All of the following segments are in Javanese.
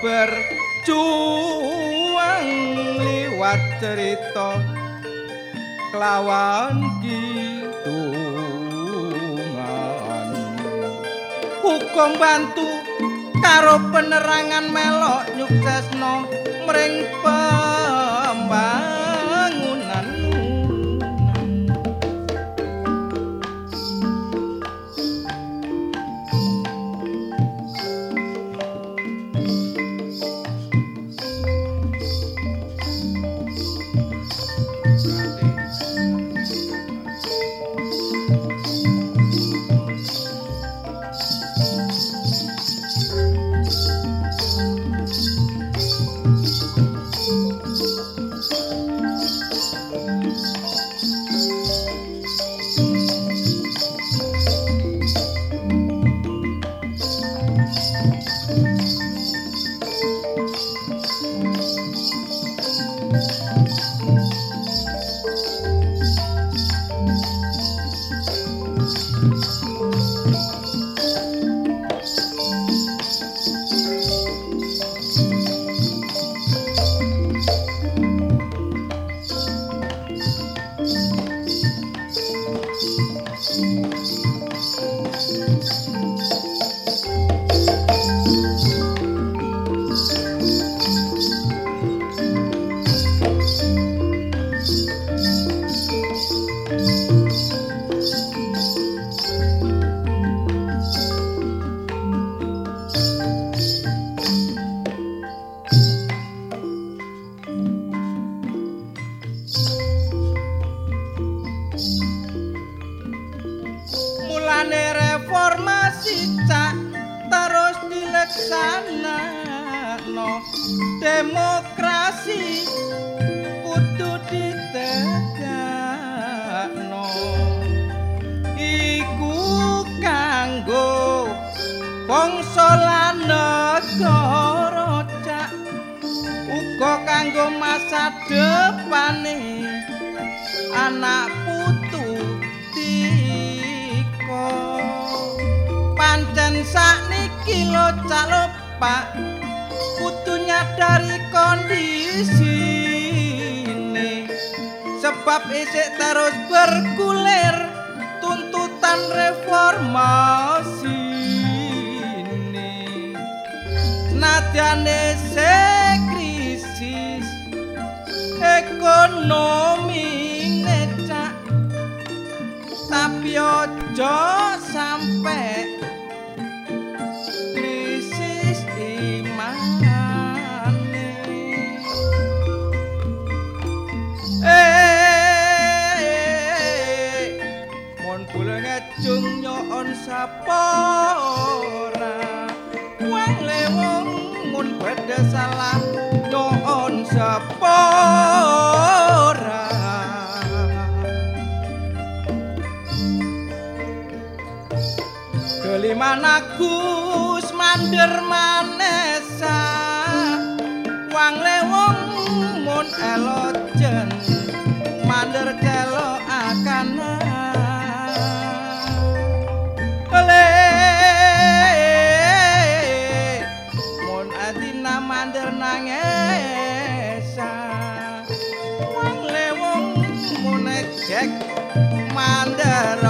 berjuang liwat cerita kelawan gitu hukum bantu karo penerangan melok nyuksesno mring pe Keliman agus mandir manesa. Wang lewong mun elojen Mandir kelo akana. Le Mun adina mandir nangesa. Wang lewong mun ejek mandir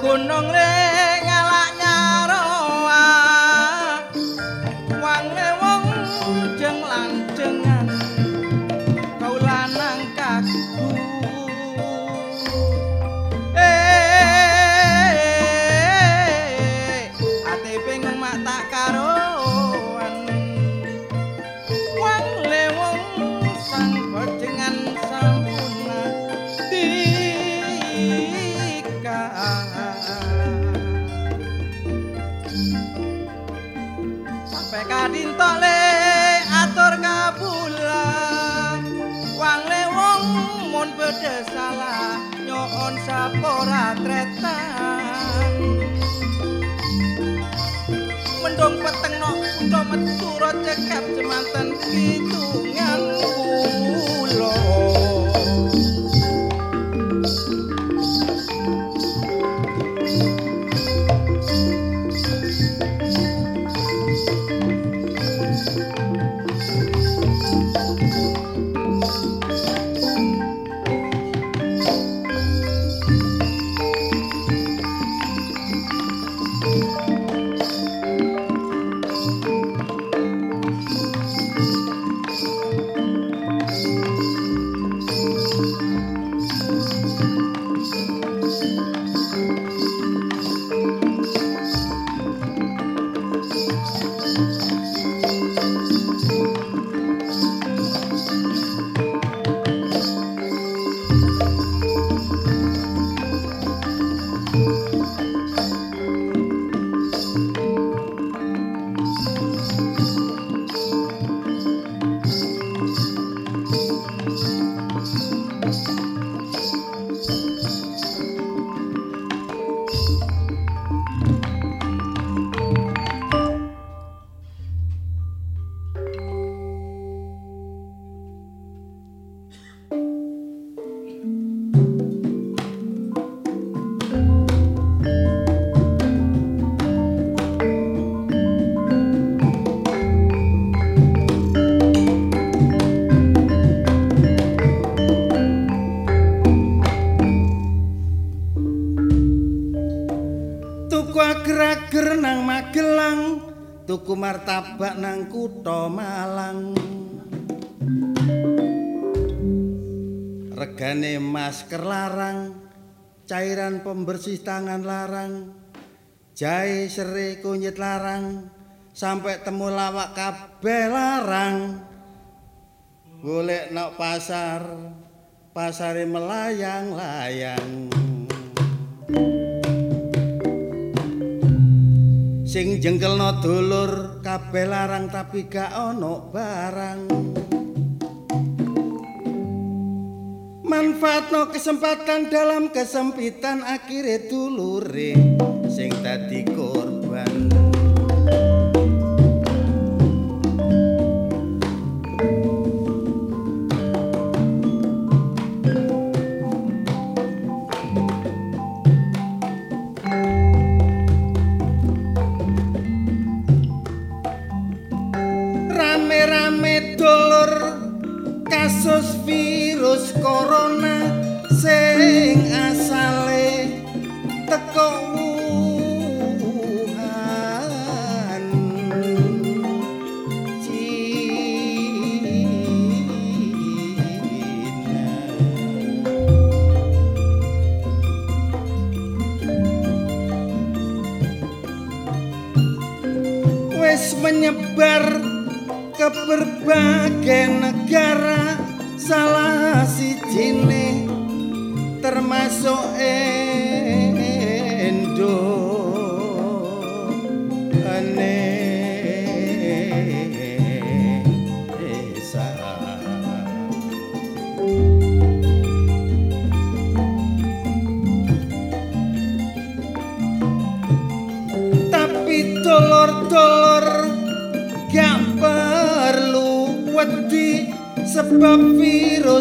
antar gunung le ngalak sapora tretan. Mendung peteng no kutha metura cekap jemanten kidungan kula martabak nang kutha Malang. Regane masker larang cairan pembersih tangan larang jahe serai kunyit larang sampai temu lawak kabeh larang. Golek nok pasar pasare melayang-layang sing jengkelno dulur kabeh larang tapi gak ono barang. Manfaatno kesempatan dalam kesempitan akhirnya dulure. Sing tadi sing asale teko Wuhan. Cina menyebar ke berbagai negara salah si jine termasuk endo. Ene tapi dolor-dolor gak perlu wedi Sebab virus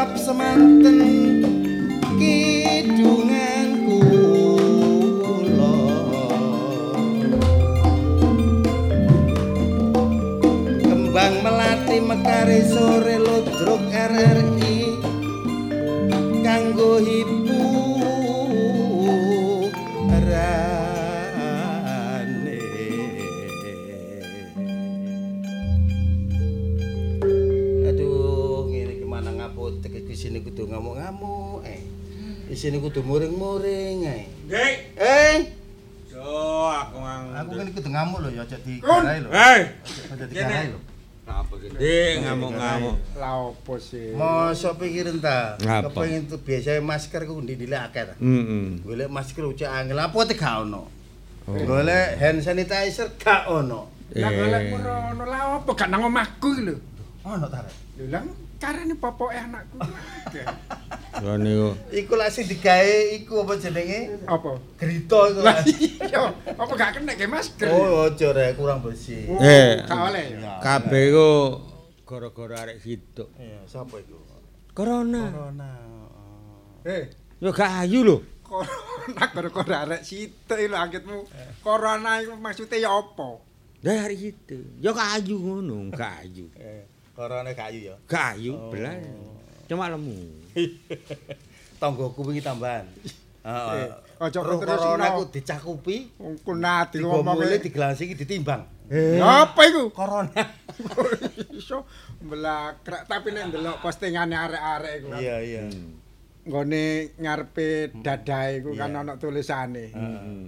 up some anthem. Isine kudu muring-muring ae. Dik. Eh, Yo, aku mang. aku kan kudu ngamuk lho ya aja digarai lho. Hei. Aja digarai lho. Apa sih? Dik ngamuk-ngamuk. Lah opo sih? Mosok pikirin ta? Kepengin tuh biasa masker ku ndi-ndi akeh ta. Heeh. Golek masker ucek angel apa te gak ono. Oh. Golek hand sanitizer gak ono. Lah golek merono lah opo gak nang omahku iki lho. Ono ta? Rek? Lho lah carane popoke anakku. Lho niku. Iku lak sing digawe iku apa jenenge? Apa? Grito iku. Lah iya, apa gak kena ke masker? Oh, ojo rek kurang bersih. Oh, Eh. gak oleh. Kabeh ku gara-gara arek situ. Iya, sapa iku? Corona. Corona. Eh, Yo gak ayu lho. corona gara-gara arek situ lho angkitmu. Corona iku maksude ya apa? Lah arek situ. Yo gak ayu ngono, gak ayu. Eh, corona kayu ya. Gak ayu Oh. belas. Cuma lemu. Tonggoku wingi tambahan. Heeh. Eh, aja terus corona ino. ku dicakupi, Ku nati digomole ngomongke. digelasi iki ditimbang. Apa iku? Corona. Iso mblakrak tapi nek ndelok postingane arek-arek iku. Iya, iya. Nggone ngarepe dadae iku kan ana tulisane.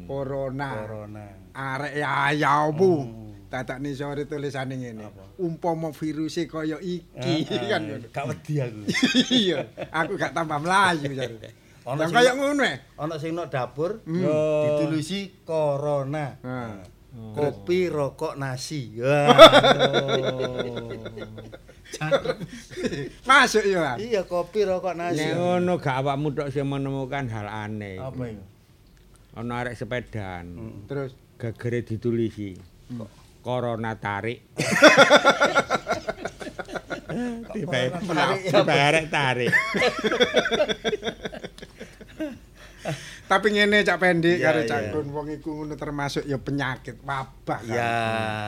Corona. Corona. Arek ayamu. Ni sore tulisane ngene. Umpama viruse kaya iki kan ngono. Gak wedi aku. Iya, aku gak tambah mlayu jare. Ono kaya ngono e. ono sing nok dapur Yo. ditulisi corona. Nah. Kopi, rokok, nasi. Wah. Masuk ya. iya, kopi, rokok, nasi. Nek ngono gak awakmu tok sing menemukan hal aneh. Apa itu? Ana arek sepedan. Terus Gagere ditulisi. Corona tarik. Tiba tiba arek tarik. tapi ngene Cak Pendi Iya, karo iya. Cak Kun wong iku ngono termasuk ya penyakit wabah kan. Ya,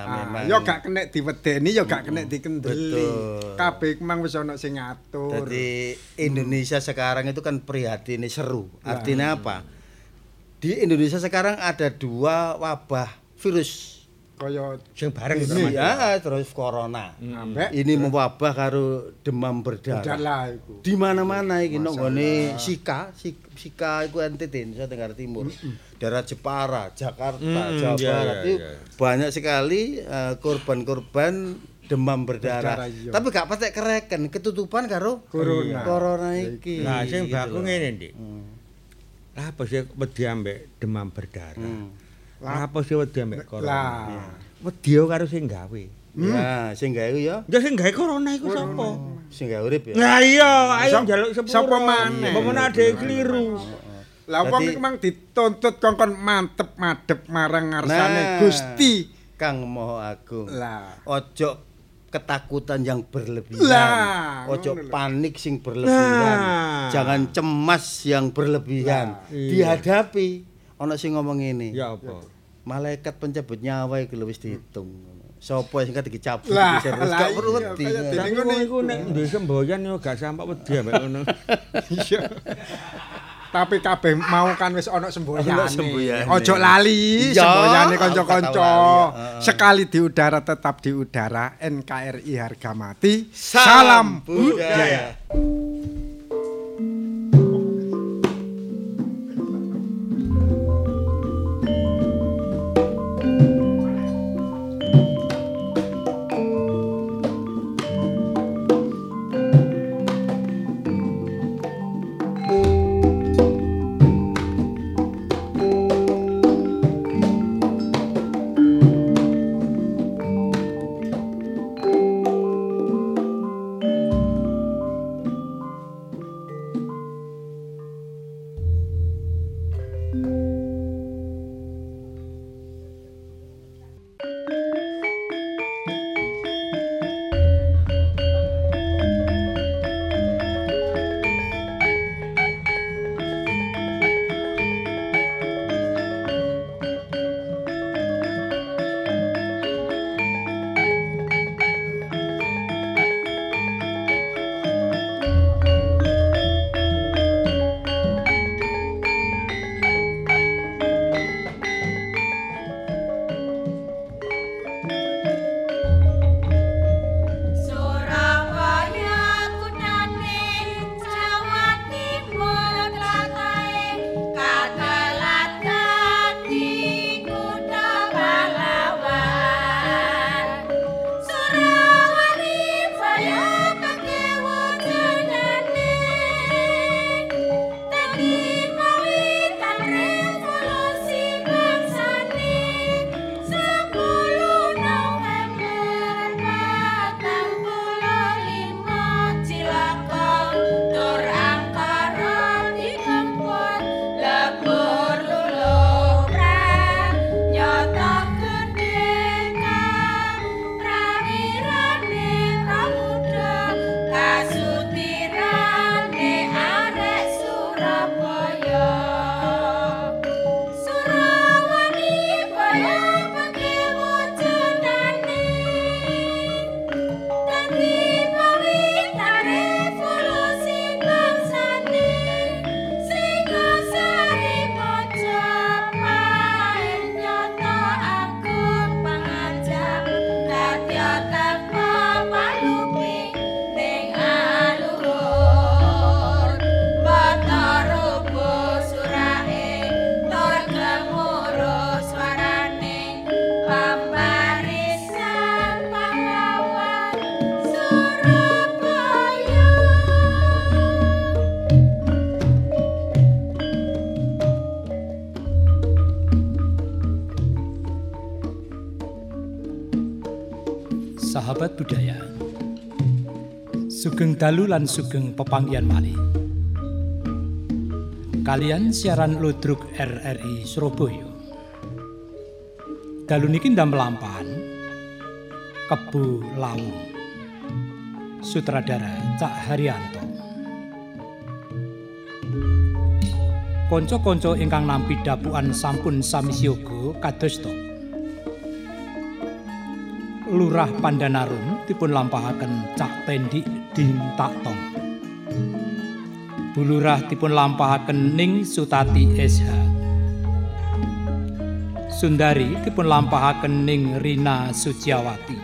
memang. ya gak kena diwedeni ya gak kena dikendeli. Betul. Kabeh mang wis ana sing ngatur. Jadi Indonesia sekarang itu kan prihatin seru. Nah. Artinya apa? Di Indonesia sekarang ada dua wabah virus. Kaya Sing bareng Ini ya, terus corona. ambek Ini mewabah karo demam berdarah. iku. Di mana-mana iki nang nggone Sika, Sik- Sika iku NTT Indonesia Tenggara Timur. Daerah Jepara, Jakarta, Mm, Jawa Barat itu iya. banyak sekali eh, korban-korban demam Berdarah, berdarah. Tapi gak patek kereken, ketutupan karo Corona. corona iki. Lah sing baku ngene, Dik. Hmm. Lah apa sih wedi ambek demam berdarah? Hmm. Lah apa sih wedi ambek corona? Lah. Wedi karo sing gawe. Ya, sing gawe ya, Ya sing gawe corona iku sapa? sing gawe urip ya. Nah iya, ayo njaluk sepuro. sapa maneh? Pemen ade kliru. Lah wong iku mang dituntut kongkon mantep madep marang ngarsane Nah. Gusti. Kang Maha Agung. Lah. Ojo ketakutan yang berlebihan. Lah, Ojo panik sing berlebihan. Nah. Jangan cemas yang berlebihan. Lah, iya. Dihadapi. Ono sing ngomong ini. Ya apa? Malaikat pencabut nyawa iku wis dihitung. Sopo sing kate dicabut lah gak perlu wedi. Tapi ngene iku nek duwe semboyan yo gak sampak wedi ambek ngono. Iya. Tapi kabeh mau kan wis ana semboyane. Ojo lali semboyane kanca-kanca. Sekali di udara tetap di udara. NKRI harga mati. Salam budaya. sahabat dalu lan sugeng pepanggian malih. Kalian siaran Ludruk RRI Surabaya. Dalu niki ndam lampahan Kebu Lawung. Sutradara Cak Haryanto. Konco-konco ingkang nampi dapuan sampun sami siyaga kados to. Lurah Pandanarum dipun lampahaken Cak Tendik Ding Taktong. Bulurah dipun lampahaken Ning Sutati SH. Sundari dipun lampahaken Ning Rina Suciawati.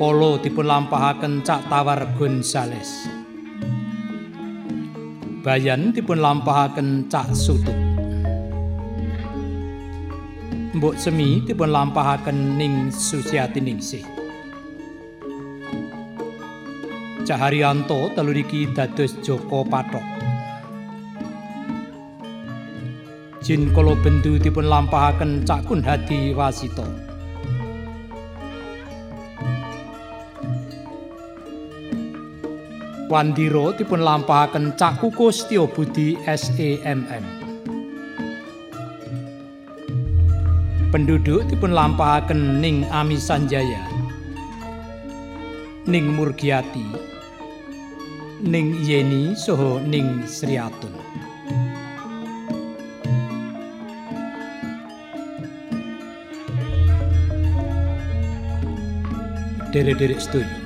Polo dipun lampahaken Cak Tawar Gonzales. Bayan dipun lampahaken Cak Sutut. Mbok Semi dipun lampahaken ning Suciati Ningsih. Caharyanto telu iki dados Joko Patok. Jin Kolo Bendu dipun lampahaken Cak Kun Hadi Wasito. Wandiro dipun lampahaken Cak Kukus Tio Budi SEMM. penduduk dipun lampahaken ning Ami Sanjaya ning Murgiati ning Yeni soho ning Sriatun Dere-dere setuju.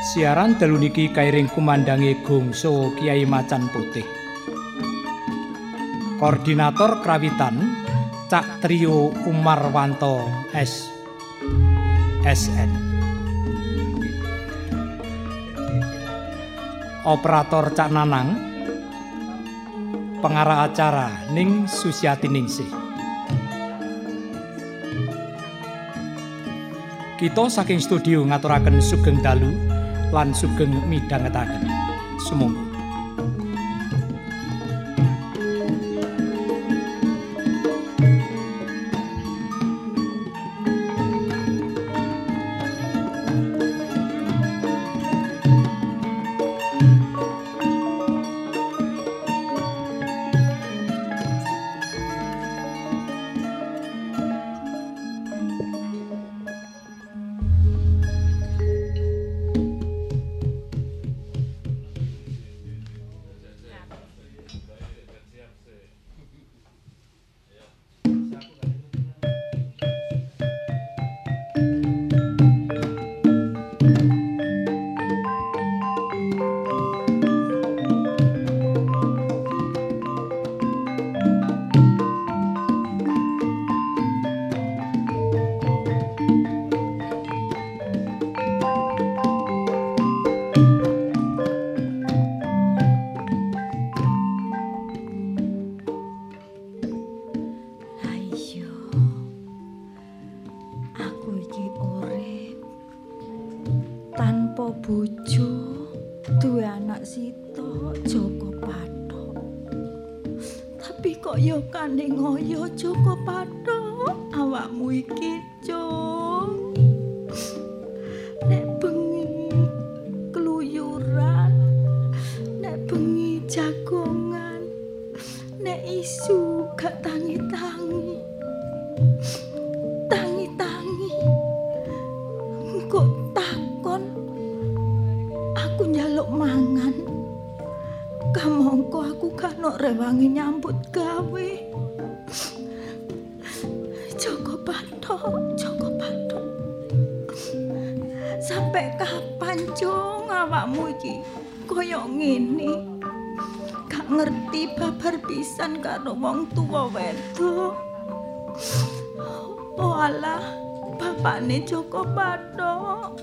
Siaran dalu niki kairing kumandangi gongso Kiai Macan Putih. Koordinator Krawitan Cak Trio Umarwanto S SN Operator Cak Nanang. Pengarah acara Ning Susiati Ningsih Kita saking studio ngaturaken sugeng dalu lan sugeng midhangetaken. Sumangga bojo, duwe anak sito Joko Pathok. Tapi kok ya kane ngoyo Joko Pathok, awakmu iki, Pathok.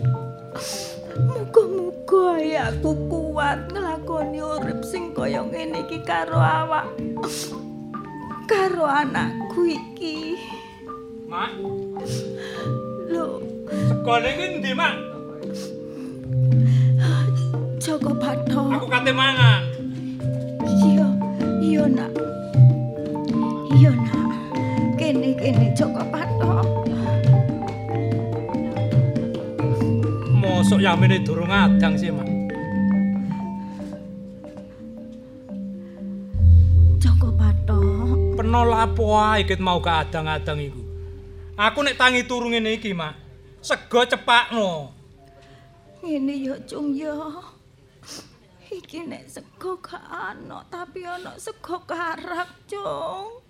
Muga-muga ya aku kuat nglakoni urip sing kaya ngene iki karo awak. Karo anakku iki. Mak, Lho, sekone iki ndi, Mak? Joko Pathok. Aku kate mangan. Iya, iya nak. Iya nak. Kene kene Joko Pathok. Yamene durung adang sih, Mak. Joko Bathok. Peno lapo ae ket mau keadang-adang iku. Aku nek tangi turu ngene iki, Mak. Sego cepakno. Ngene ya, Cung ya. Iki nek sego gak ana, tapi ana sego karak, Cung.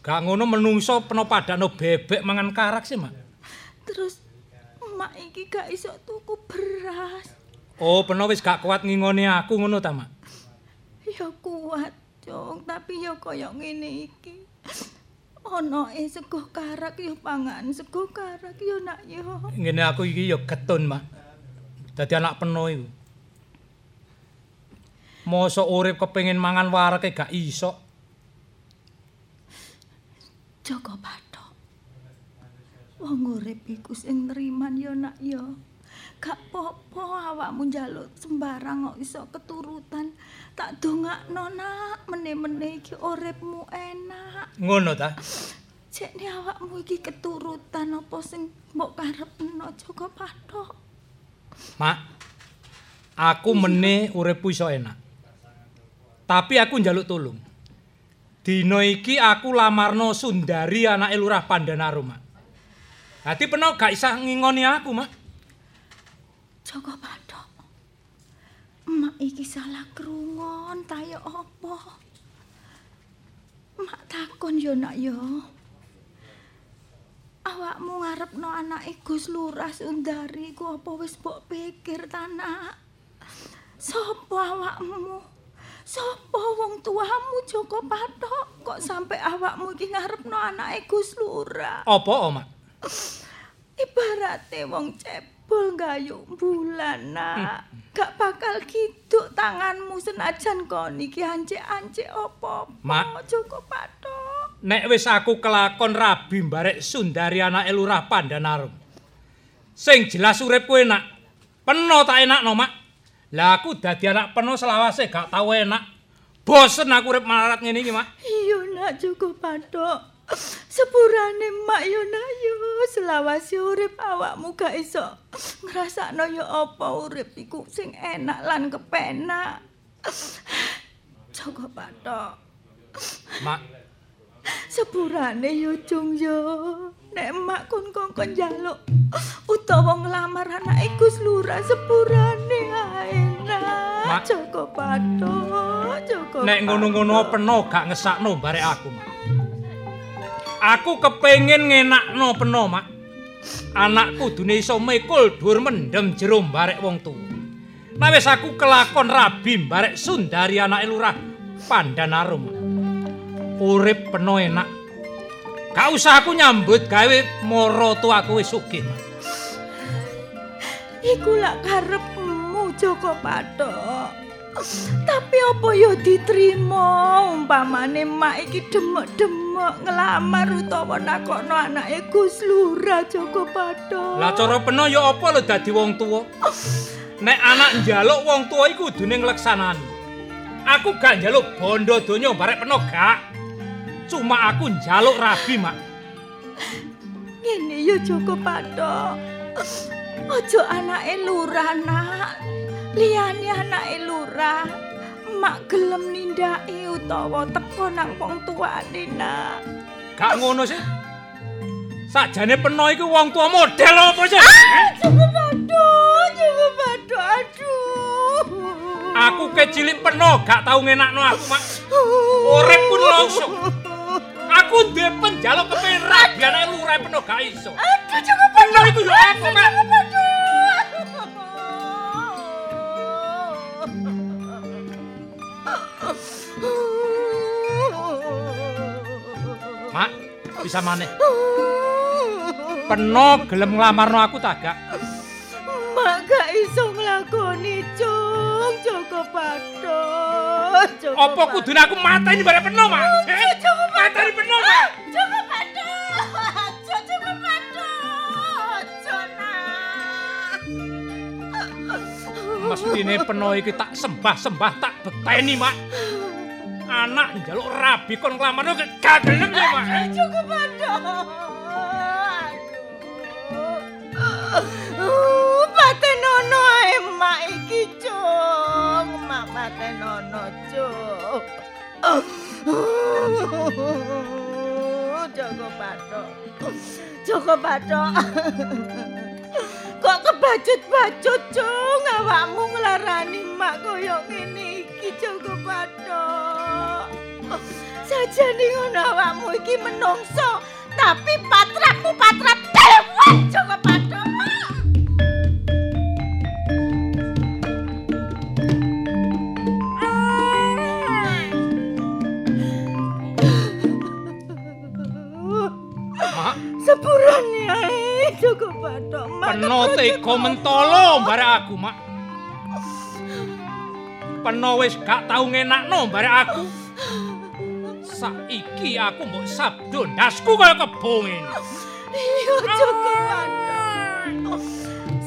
Gak ngono menungso peno padano bebek mangan karak sih, Mak. Terus emak iki gak iso tuku beras. Oh, peno wis gak kuat ngingoni aku ngono ta, Mak. Ya kuat, Cung, tapi ya kaya ngene iki. Ana e sego karak ya pangan sego karak ya nak ya. Ngene aku iki ya getun, Mak. Dadi anak peno iku. Mosok urip kepengin mangan wareke gak iso. Joko Bathok. Wong urip iku sing nriman ya nak ya. Gak popo awakmu njaluk sembarang kok iso keturutan. Tak dongakno nak, meneh-meneh iki uripmu enak. Ngono ta? Jekne awakmu iki keturutan apa sing mbok karepno Joko Bathok. Mak, aku meneh uripku iso enak. Tapi aku njaluk tulung. Dino iki aku lamarno Sundari anake Lurah Pandanarum, Mak. Dadi peno gak isah ngingoni aku, Mak. Joko Bathok. Emak iki salah krungon ta ya apa? Emak takon yo nak yo. Awakmu ngarepno anake Gus Lurah Sundari ku apa wis mbok pikir ta nak? Sopo awakmu? Sopo wong tuamu Joko Bathok kok sampe awakmu iki ngarepno anake Gus Lurah? Apa, oh, Mak? Ibarate wong cebol gayung bulan nak. Gak bakal kiduk tanganmu senajan kon iki ancek-ancek apa Mak. Joko Bathok. Nek wis aku kelakon rabi mbarek Sundari anake Lurah Pandanarum. Sing jelas uripku enak. Peno tak enakno, Mak. Lah aku dadi anak peno selawase gak tau enak. Bosen aku urip melarat ngene iki, Mak. Iya nak Joko Bathok. Sepurane mak yo nak yo selawase urip awakmu gak iso ngrasakno yo apa urip iku sing enak lan kepenak. Joko Bathok. Mak, Sepurane yo cung yo. Nek emak kon kongkon njaluk utawa nglamar anake Gus Lurah sepurane ae nak. Mak. Joko Bathok, Joko. nek ngono-ngono peno gak ngesakno barek aku, Mak. Aku kepengin ngenakno peno, Mak. Anakku dune iso mikul dhuwur mendem jero barek wong tuwa. Nah wis aku kelakon rabi barek Sundari anake Lurah Pandanarum. Urip peno enak. Gak usah aku nyambut gawe moro tuaku wis sugih, Mak. Iku lak karepmu Joko Bathok. Tapi apa yo diterima umpamane mak iki demek-demek ngelamar utawa nakokno anake Gus Lurah Joko Bathok. Lah cara peno ya apa lho dadi wong tuwa? Nek anak njaluk wong tuwa iku kudune ngleksanani. Aku gak njaluk bondo donya barek peno gak. Cuma aku njaluk rabi, Mak. Ngene yo Joko Bathok. Ojo anake lurah nak. Liyane anake lurah. Mak gelem nindaki utawa teko nang wong tuane nak. Gak ngono sih. Sakjane peno iku wong tuwa model apa sih? Joko Bathok, Joko Bathok, aduh. Aku kecilik peno gak tau ngenakno aku, Mak. Urip pun langsung. Aku duwe penjaluk kepengin rabi anake lurah peno gak iso. Aduh, Joko Peno iku yo apa, Mak? Mak, bisa maneh. Peno gelem nglamarno aku ta gak? Mak gak iso nglakoni, Cung, Joko. Joko Apa kudune aku mateni bare peno, Mak? Eh, Joko Mateni peno, Mak. Joko Bathok. Joko Bathok. Jona. Mestine peno iki tak sembah-sembah tak beteni, Mak. Anak njaluk rabi kon nglamarno gak gelem ya, Mak. Joko Bathok. Aduh. Paten ono mak iki, Cung. Mak matenono, Cung. Joko Bathok. Joko Bathok. Kok kebacut-bacut, Cung, awakmu nglarani mak kaya ngene iki, Joko Bathok. Sajane ngono awakmu iki menungso, tapi patratmu patrat dewa, Joko Bathok. Mak, Sepurane ae Joko Bathok. Mak peno tega mentolo barek aku, Mak. Peno wis gak tau ngenakno barek aku. Saiki aku mbok sabdo ndasku kaya kebo ngene. Iya Joko.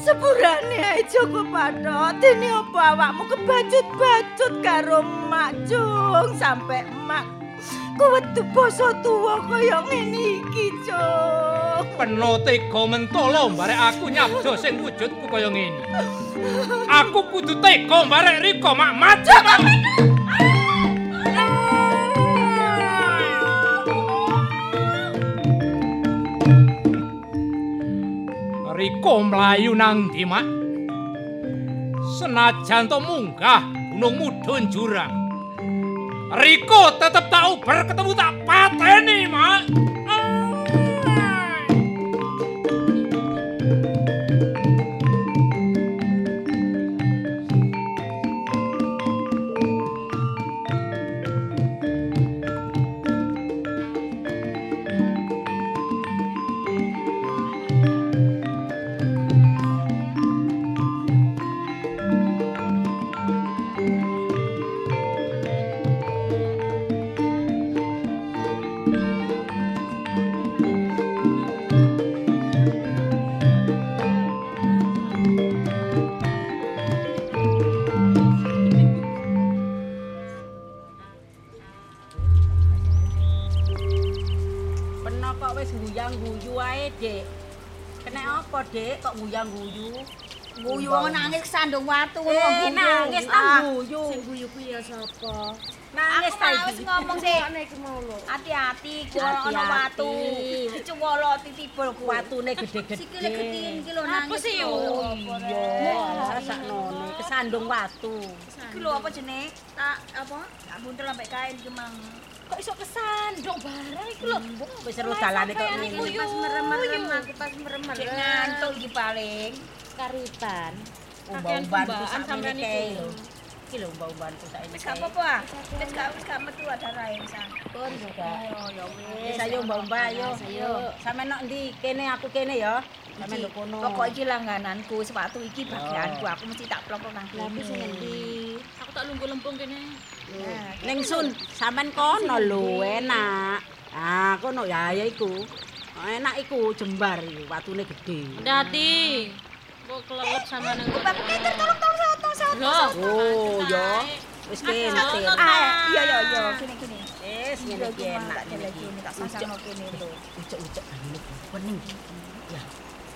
Sepurane Joko Bathok. Dene apa awakmu kebacut-bacut karo mak Jung sampe mak kuwetu basa tuwa kaya ngene iki, Jung. Peno tega mentolo barek aku nyabdo sing wujudku kaya ngene. Aku kudu tega barek Riko, Mak. Mak. Riko mlayu nang ndi, Mak? Senajan to munggah gunung mudhun jurang. Riko tetep tak uber ketemu tak pateni, Mak. Wong nangis sandung watu ngono Eh, guyu. nangis Ah, nang guyu. Sing guyu kuwi ya sapa? Nangis ta malah wis iki? ngomong sih. Hati-hati kuwi ana watu. Dicuwolo titibul ku watu. Watune gede-gede. Sikile getin iki lho Apa nangis. sih yo? Iya, saknone kesandung watu. Iki lho apa jenenge? Tak apa? Tak buntel sampai kain iki mang. Kok iso kesandung barang iki lho. Wis seru dalane kok. Pas merem-merem aku pas merem-merem. Ngantuk iki paling. Sampeyan meneh iku. kae lho. Iki lho umban-umbanku sak ini. Wis gak apa-apa. ah. Wis gak wis gak metu ada rae sang. Pun juga. ya Wis ayo mbak-mbak ayo. Ayo. Sampe nok ndi? Kene aku kene ya. Sampe nduk kono. Pokok iki langgananku, sepatu iki bagianku. Aku mesti tak plok nang Lah iki sing kene. endi? Aku tak lungguh-lempung kene. Ning Sun, sampean kono lho enak. Ah, kono ya ya iku. Enak iku jembar iku, watune gede. Hati-hati. Kok kelelep sama nang. Bapak Peter tolong tolong soto soto. Loh. Oh, ya. Wis kene. Ah, iya iya iya, gini gini. Wis Iya, ngene iki iki enak tak iki. ini tak sasang kene lho. Ucek-ucek ngene iki. Pening. Ya,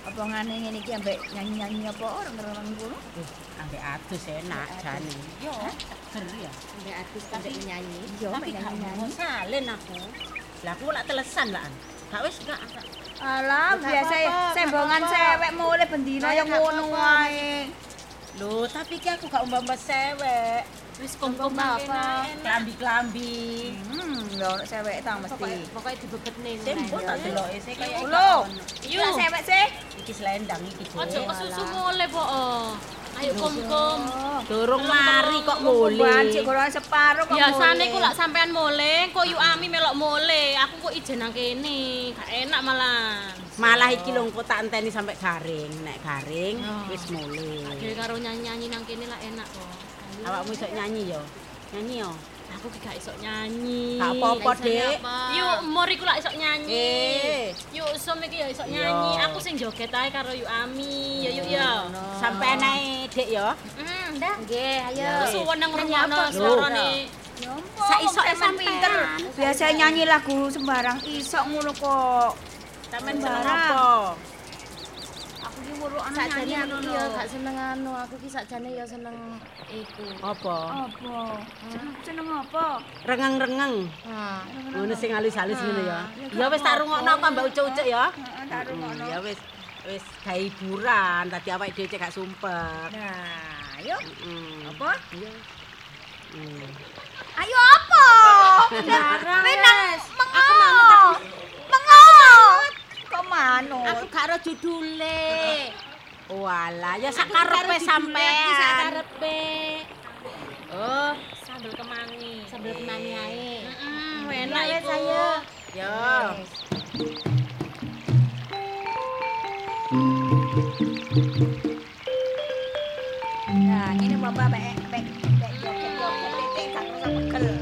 Apa ngene ngene iki ambek nyanyi-nyanyi apa orang-orang ngono? eh, ambek adus enak jane. Yo, seger ya. Ambek artis ambek nyanyi. Tapi ambek nyanyi. salin aku. Lah aku lak telesan lah. Gak wis gak. Alah, biasa sembongan cewek mulai bendina yang ngono wae. Loh, tapi ki aku gak umbah-umbah sewek. Wis kom-kom apa? Klambi-klambi. Hmm, lho nek cewek ta mesti. Pokoknya dibebetne. Tempo tak deloke sih kaya. Lho, Yo. Cewek sih. Iki selendang iki. Ojo kesusu mole po. Ayo kom-kom. Durung mari kok mule. cek golongan separo kok. Biasane mulai. ku lak sampean mole, kok yu ami melok mole. Aku kok ijen nang kene. Gak enak malah. Malah iki lho engko tak enteni sampe garing. Nek garing Oh. wis mule. Dhewe karo nyanyi-nyanyi nang kene lah enak kok. Awakmu iso nyanyi yo. Nyanyi yo. Aku ki gak iso nyanyi. Gak apa-apa, Dik. Yuk, umur iku lak iso nyanyi. Eh. Yuk, som iki ya iso nyanyi. Aku sing joget ae karo Yu Ami. Ya yuk ya. Sampe enae Dik yo. Hmm, dah. Nggih, ayo. Kesuwen nang ngrungokno suarane. Saiso Sampeyan sampean. pinter. Biasa nyanyi lagu sembarang iso ngono kok. Sampeyan Sembarang. seneng apa? Sakjane nyanyi ngono ya lho. gak seneng anu, aku ki sakjane ya seneng iku. Apa? Apa? Seneng apa? Rengeng-rengeng. Nah, Ngono sing halus-halus ngono ya. Ya wis tak rungokno apa Mbak Ucuk-ucuk ya. Heeh, tak rungokno. Ya wis wis gawe hiburan, tadi awake dhewe cek gak sumpek. Nah, ayo. Mm. Apa? Iya. Mm. Ayo apa? Menang mengo. Aku aku. Mengo. Kok manut? aku gak ro judule. Walah, ya Aku sakarepe sampean. Oh, Sambel kemangi. Sambel kemangi ae. Heeh, Ya enak wes iku. ayo. ya. Nah, ini mbak bek bek bek joget joget titik gak usah pegel.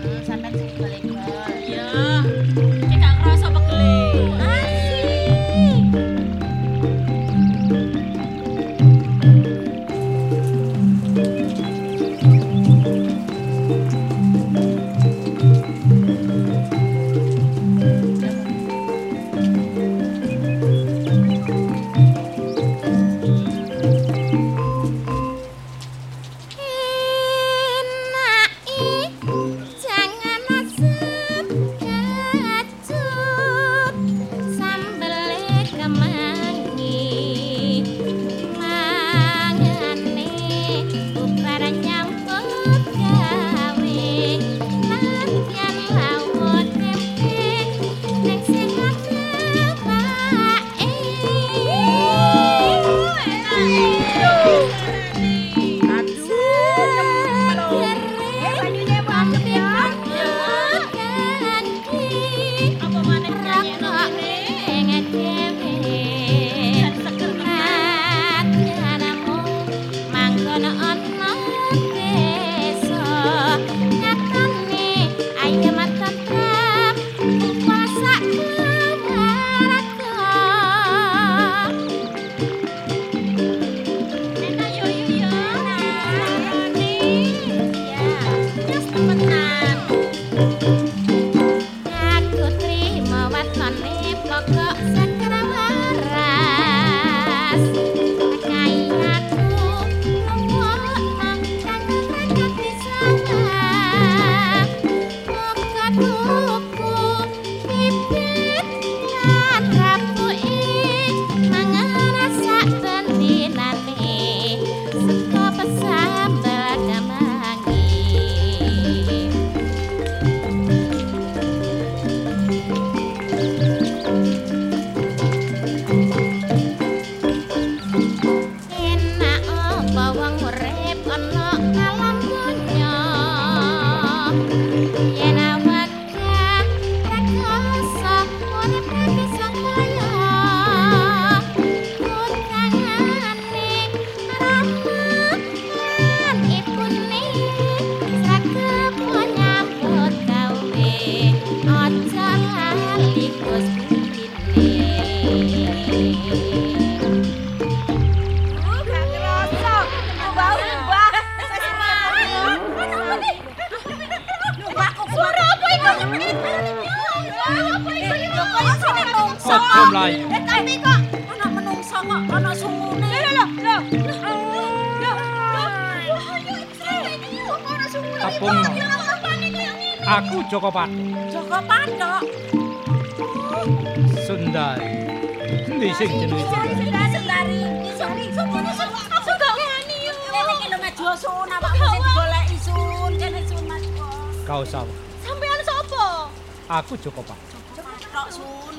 Joko Patok. Tok sun.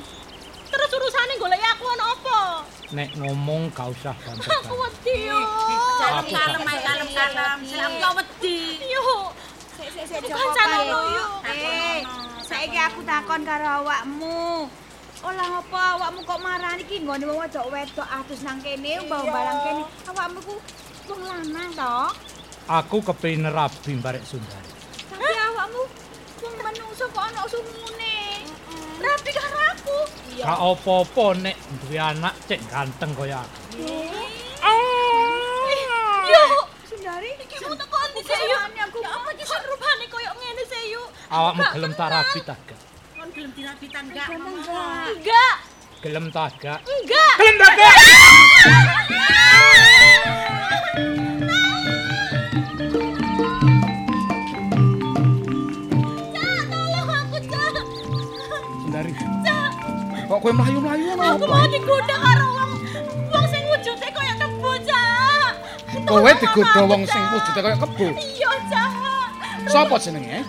Terus urusane goleki aku ana apa? Nek ngomong gak usah banter. Aku wedi yo. Kalem kalem ae kalem kalem. Sing aku yo wedi. Yo. Sik sik sik lho, yo. Eh, saiki aku takon karo awakmu. Olah apa awakmu kok marani iki nggone wong wedok wedok atus nang kene, mbah barang kene. Awakmu ku wong lanang to? Aku kepengin rabi barek Sundari. Tapi awakmu wong menungso kok ana sumune. Rapi karo aku. Gak apa-apa nek duwe anak cek ganteng kaya aku. Yo. Sundari, Iki mu teko ndi sih yo? aku Ya apa iki rupane koyo ngene sih yo? Awakmu gelem tak rabi tak gak? Kon gelem dirapitan gak? enggak. Enggak. Gelem tak gak? Enggak. Gelem tak gak? Kok kowe mlayu-mlayu ngono? Aku mau digodha karo wong wong sing wujude kaya kebo, Cak. Kowe digodha wong sing wujude kaya kebo. Iya, Cak. Sopo jenenge?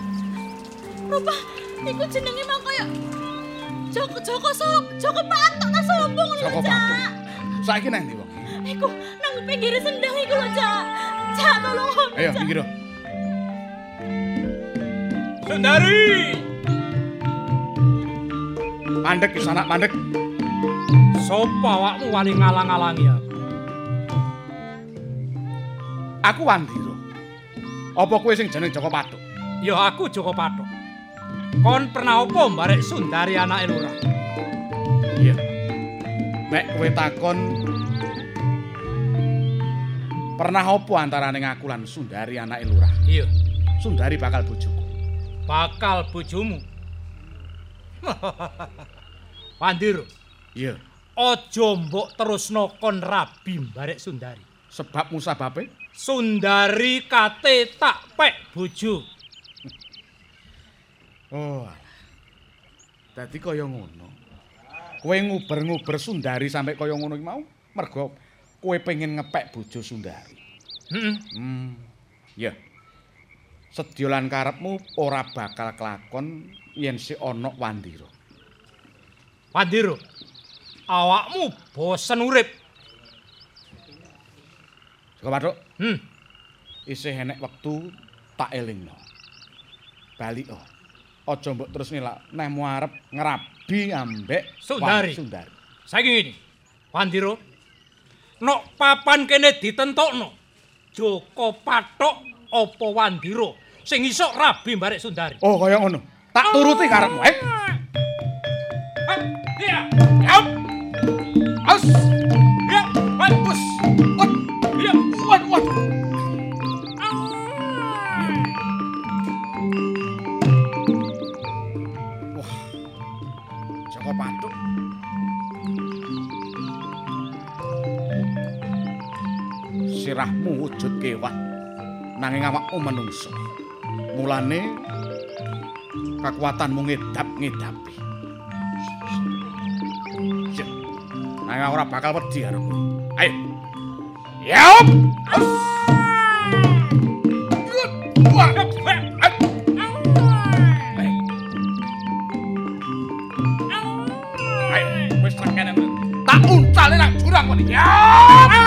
Rupa iku jenenge mah kaya Joko Joko Sok, Joko Patok ta sombong lho, Cak. Saiki nang ndi wong? Iku nang pinggir sendang iku lho, Cak. Cak tolong aku. Ayo Cak. minggir. Mandek ki sanak mandek. Sopo awakmu wani ngalang-alangi aku? Aku Wandira. Apa kowe sing jeneng Joko Patuk? Ya aku Joko Patok. Kon pernah apa mbarek Sundari anake lurah? Iya. Nek kowe takon Pernah apa antarane aku lan Sundari anake lurah? Iya, Sundari bakal bojoku. bakal bojomu. Wandir, Iya. aja mbok terusno kon rabi mbarek Sundari. Sebab musababe Sundari kate tak pek bojo. Oh. Dadi kaya ngono. Kowe nguber-nguber Sundari sampai kaya ngono iki mau mergo kowe pengen ngepek bojo Sundari. Heeh. Hmm. Ya. Sedya lan karepmu ora bakal kelakon yen si ana Wandira. Wandir, awakmu bosen urip. Joko Patuk, Hmm. isih enek wektu tak elingno. Balik oh. Aja mbok terus nilak nehmu arep ngerabi ambek Sundari. Sundari. Saiki ngene. Wandiro. Nok papan kene ditentokno. Joko Patok apa Wandiro sing iso rabi mbarek Sundari. Oh, kaya ngono. Tak turuti karepmu, eh. Ah. Sirahmu wujud kewan. Nanging awakmu menungso. Mulane kekuatanmu ngedap-ngedapi. Sip. Nanging ora bakal wedi kowe. Ayo. Wah. Ayo, wis tak kene. Tak uncale nang jurang kowe. Yaup.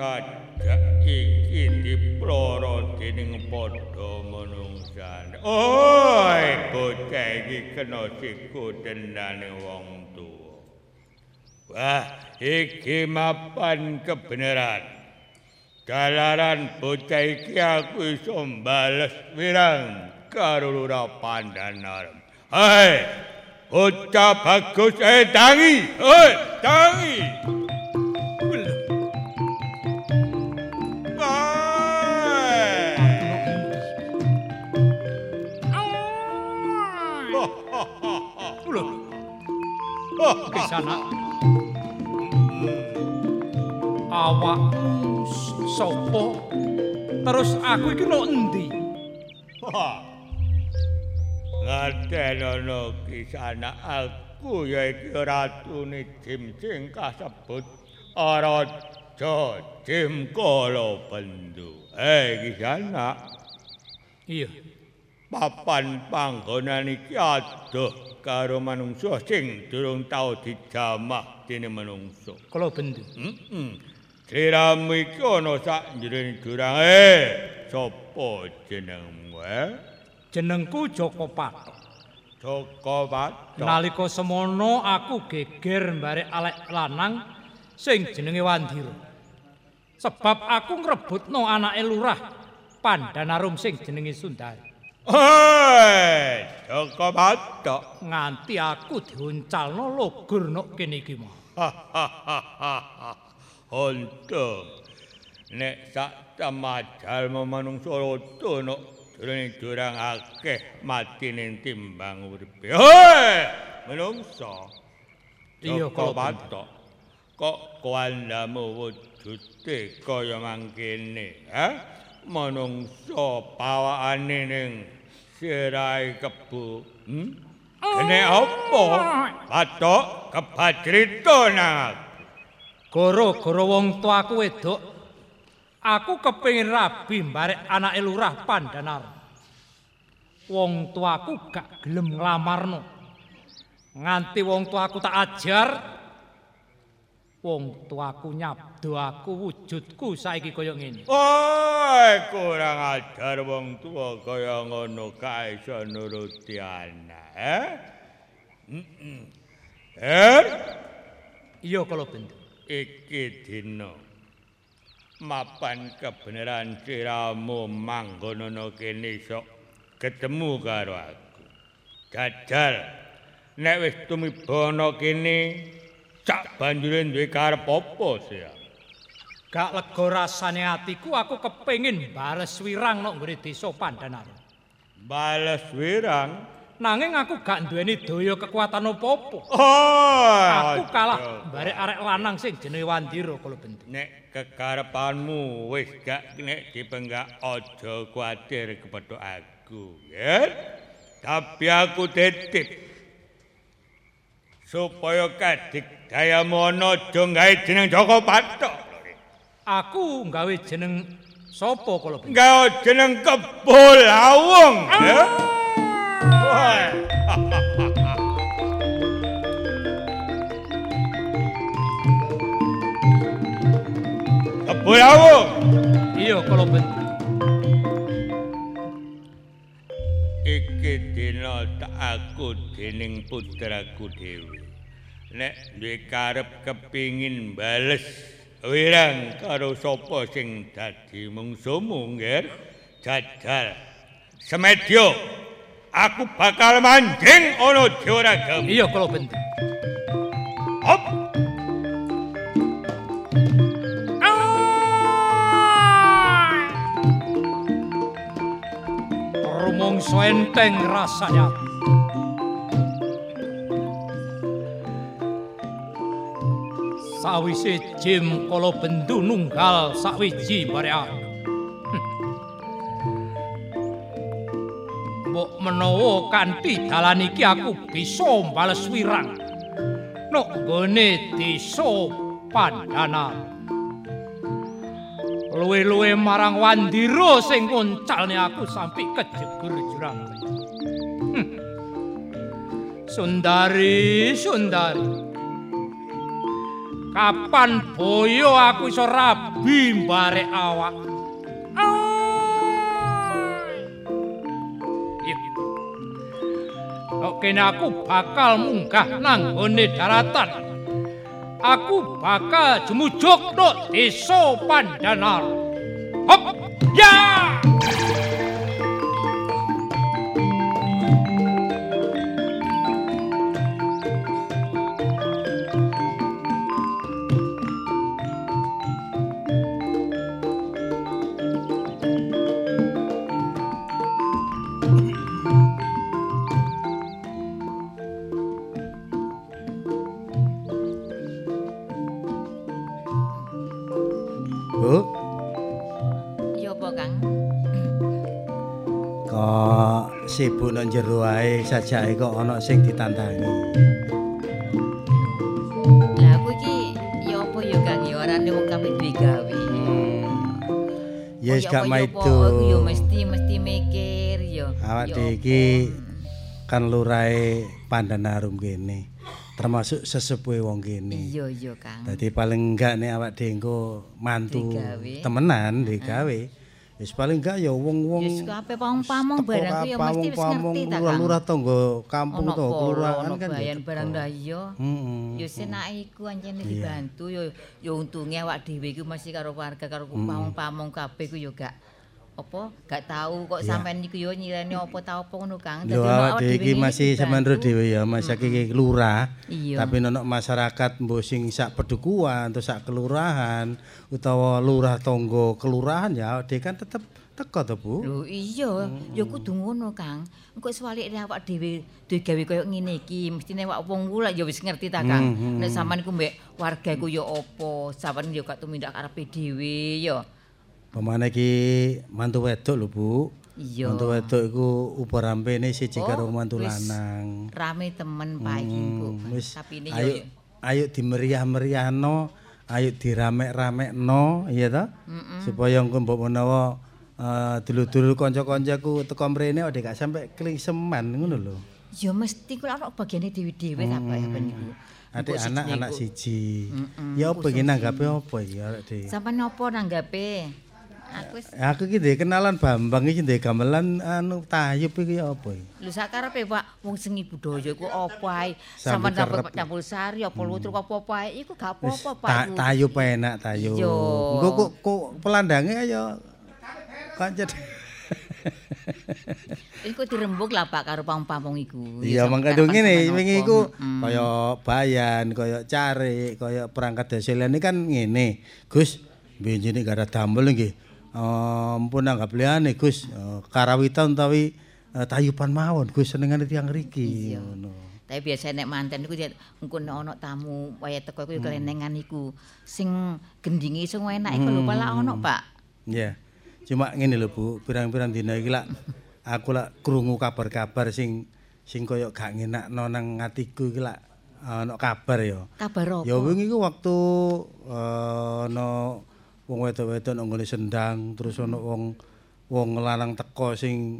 Sajak iki diploro dening padha manungsa. Oi, bocah iki kena siku dendane wong tuwa. Wah, iki mapan kebenaran. Dalaran bocah iki aku iso mbales wirang karo lurah pandanar. Hei, bocah bagus eh tangi, hei tangi. Kisana. Awakmu sapa? Terus aku iki no endi? Ngaten ana kisana aku yaiku ratune Jim sing kasebut Araja Jim Kala Bendu. Eh kisana. Iya. Papan panggonan iki adoh karo manungsa sing durung tau dijamah dening manungsa. Kala Bendu. Heeh. Sliramu iki ana sak njroning jurang. Eh, sapa jenengmu? Eh? Jenengku Joko Patok. Joko Patok. Nalika semono aku geger mbarek alek lanang sing jenenge Wandira. Sebab aku ngrebutno anake lurah Pandanarum sing jenenge Sundari. Hei, Joko Patok. Nganti aku diuncalno logur nok kene iki mah. Untung nek sak tamajal manungsa rada nok jroning jurang akeh matine timbang uripe. Hei, manungsa. Iya, Joko Patok. Kok kuandamu wujude kaya mangkene, ha? Manungsa pawakane ning sirai kebu. Hmm? Kene apa? Patok kebajrita nang. Gara-gara wong tuaku wedok, aku kepengin rabi mbarek anake lurah Pandanar. Wong tuaku gak gelem nglamarno. Nganti wong tuaku tak ajar, wong tuaku nyabdo aku wujudku saiki kaya ngene. Oi, kurang ajar wong tua kaya ngono kae iso nuruti anak, eh? Heeh. Er, Iya kala bendu. iki dina mapan kebenaran siramu manggon ana kene sok ketemu karo aku. Jajal nek wis tumiba ana kene cak banjure duwe karep apa sih? Gak lega rasane atiku aku kepengin bales wirang nok nggone desa Pandanar. Bales wirang Nanging aku gak duweni daya kekuatan apa-apa. Oh, Aku kalah barek arek lanang sing jenenge Wandira kala bentuk. Nek kekarepanmu wis gak nek dipenggak aja kuwatir kepada aku, ya. Tapi aku titip supaya kadik dayamu ana aja gawe jeneng Joko Patok. Aku nggawe jeneng sapa kala bentuk? Gawe jeneng Kebul Awung, ya. Wah. Kebul Awung. Iya kala bentuk. Iki dina tak aku dening putraku dhewe. Nek duwe karep kepingin bales wirang karo sapa sing dadi mungsumu, nggih. Jajal. Semedyo. Aku bakal manjing ana Juragam. Iya kala bentuk. Hop. Rumangsa enteng rasanya. sawise jim kala bendu nunggal sawiji barean hmm. mbok menawa kanthi dalan iki aku bisa mbales wirang. Nok gone desa pandana luwe-luwe marang wandiro sing kuncalne aku sampe kejegur jurang. Hmm. Sundari, Sundari. Kapan boyo aku iso rabi mbarek awak? Oke, aku bakal munggah nang gone daratan. Aku bakal jemujug tok desa Pandanar. Hop! Ya! Bu, jero ae sajake kok ana sing ditandangi. Lah aku iki ya apa ya, Kang? Ya orane wong kabeh duwe gawe. Ya wis Oh, gak maido. ya mesti mesti mikir ya. Awak dhewe iki kan lurahe Pandanarum kene. Termasuk sesepuhe wong kene. Iya, iya, Kang. Dadi paling enggak nek awak dhewe mantu Digawe. temenan digawe. Wis paling enggak ya wong-wong Wis kabeh pamong-pamong barangku ya mesti wis ngerti ta, Kang. Lurah tangga kampung to kelurahan kan. ya bayan barang dah iya. Heeh. Ya senake iku anjene dibantu ya ya untunge awak dhewe iku masih karo warga karo pamong-pamong kabeh ku ya gak apa gak tahu kok sampean niku yo nyireni apa ta apa ngono Kang. Awak dhewe iki masih sampean ro dhewe ya, masake iki lurah. Tapi nono masyarakat mbuh sing sak pedukuhan atau sak kelurahan utawa lurah tangga kelurahan ya dhewe kan tetep teko to, Bu. Lho iya, ya kudu ngono Kang. Engko sewalikne awak dhewe duwe gawe koyo ngene iki, mestine awak wong ku lah ya wis ngerti ta Kang. Hmm, hmm, Nek hmm. sampean iku mbek warga iku ya apa, sampean ya gak tumindak karepe dhewe ya. Pemane iki mantu wedok lho, Bu. Iya. Mantu wedok iku upah rampene siji Oh, karo mantu lanang. Rame temen Pak iki engko. Hmm, wis Tapi ini ayo yo ayo dimeriah-meriahno, ayo diramek-ramekno, iya ta? Supaya engko mbok menawa eh, dulur-dulur kanca-kancaku teko mrene ode gak sampe kliseman ngono lho. ya mesti kuwi ana bagiane dhewe-dhewe ta Pak sampean iku. Adik Engko anak sijine anak iku. siji. Ya apa khusus iki nanggape apa iki arek dhewe? Sampean napa nanggape? Aku wis Aku iki ndek kenalan Bambang iki ndek gamelan anu tayub iki apa iki? Lho sakarepe Pak, wong seni budaya iku apa ae. Sampeyan sampe kerep. campur sari apa lutruk apa-apa ae iku gak apa-apa Pak. ta- tayub enak tayub. Engko kok kok pelandange ya kancet. Iku dirembuk lah Pak karo pamong-pamong iku. Iya kapan ngene wingi apa. iku Mm. kaya bayan, kaya carik, kaya perangkat desa liyane kan ngene. Gus, benjene gak ada damel nggih. Eh, Ampun anggap liyane Gus, Eh, karawitan utawi eh, tayuban mawon Gus senengane tiyang riki ngono. Tapi biasa nek manten iku engko nek ana tamu waya teko iku ya kelenengan iku sing gendinge sing enak iku lho pala ana Pak. Iya. Cuma ngene lho Bu, pirang-pirang dina iki lak aku lak krungu kabar-kabar sing sing kaya gak ngenakno nang atiku iki lak ana kabar ya. Kabar apa? Ya wingi ku waktu eh, ana wong wedok-wedok nang sendang, terus ana wong wong lanang teko sing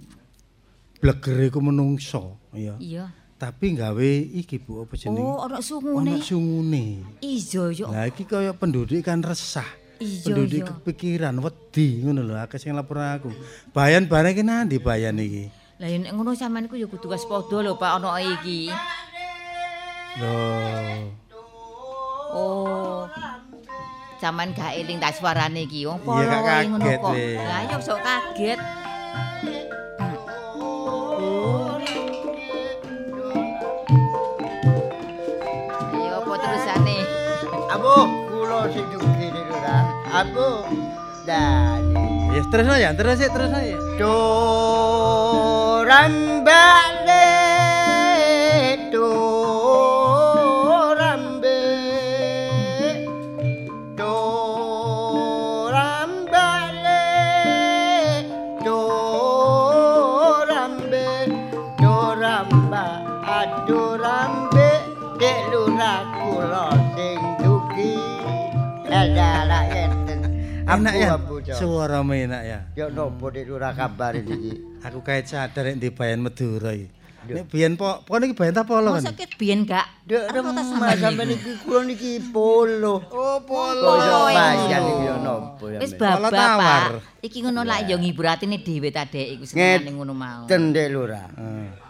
blegere ku menungso, ya. Iya. Tapi gawe iki Bu, apa jeneng? Oh, ana sungune. Ana sungune. Iya yo. Lah iki kaya penduduk kan resah. Iya, penduduk kepikiran wedi ngono lho akeh sing lapor aku. Bayan bareng iki nandi bayan iki? Lah yen ngono sampean iku ya kudu waspada lho Pak ana iki. Loh. Oh. Sampeyan gak eling tak suarane iki. Wong wae ngono kaget, kok. Lah ya sok kaget. Ayo apa terusane? Abu, kula sing dugi niku ta. Abu. Dani. Ya terus aja, terus aja, terus aja. Doran Enak ya. Suaramu enak ya. Ya nopo Dik Lurah kabar iki? Aku kayak sadar nek di Bayan Madura iki. Nek biyen po, po niki Bayan ta polo kan? Masa ket biyen gak Dek remah sampean sampean iki kula niki polo. Oh, iso Oh, bayan ngono. iki ya nopo ya. Wis Men? baba, Malah tawar. Pak. Iki ngono lak yo ngibur atine dhewe ta Dek iku senengane ngono mau. Dik Lurah.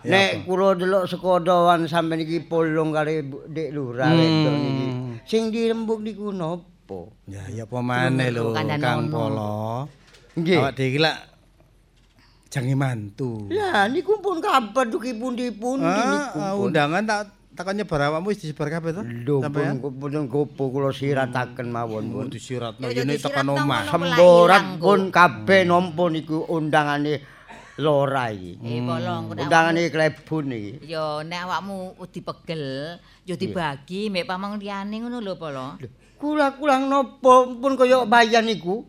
Ya Nek kula delok sekodowan sampean iki polong kali Dik Lurah Hmm. wedok niki. Sing dirembuk niku nopo? Ya ya apa maneh lho Kang. Polo. Nggih. Awak dhewe lak jange mantu. Lah niku pun kabar duki pundi-pundi niku. Ah, pun. undangan tak takon nyebar awakmu wis disebar kabeh to? Lho pun pun gopo kula sirataken mawon pun. Oh, disiratno Ya, ya, yene tekan omah. Semborat ilang, pun kabeh nampa niku undangane Lora iki. Eh bolong kok Undangane klebun iki. Yo nek awakmu dipegel, yo dibagi mek pamang liyane ngono lho, Polo. Kula-kulang napa pun kaya bayan niku.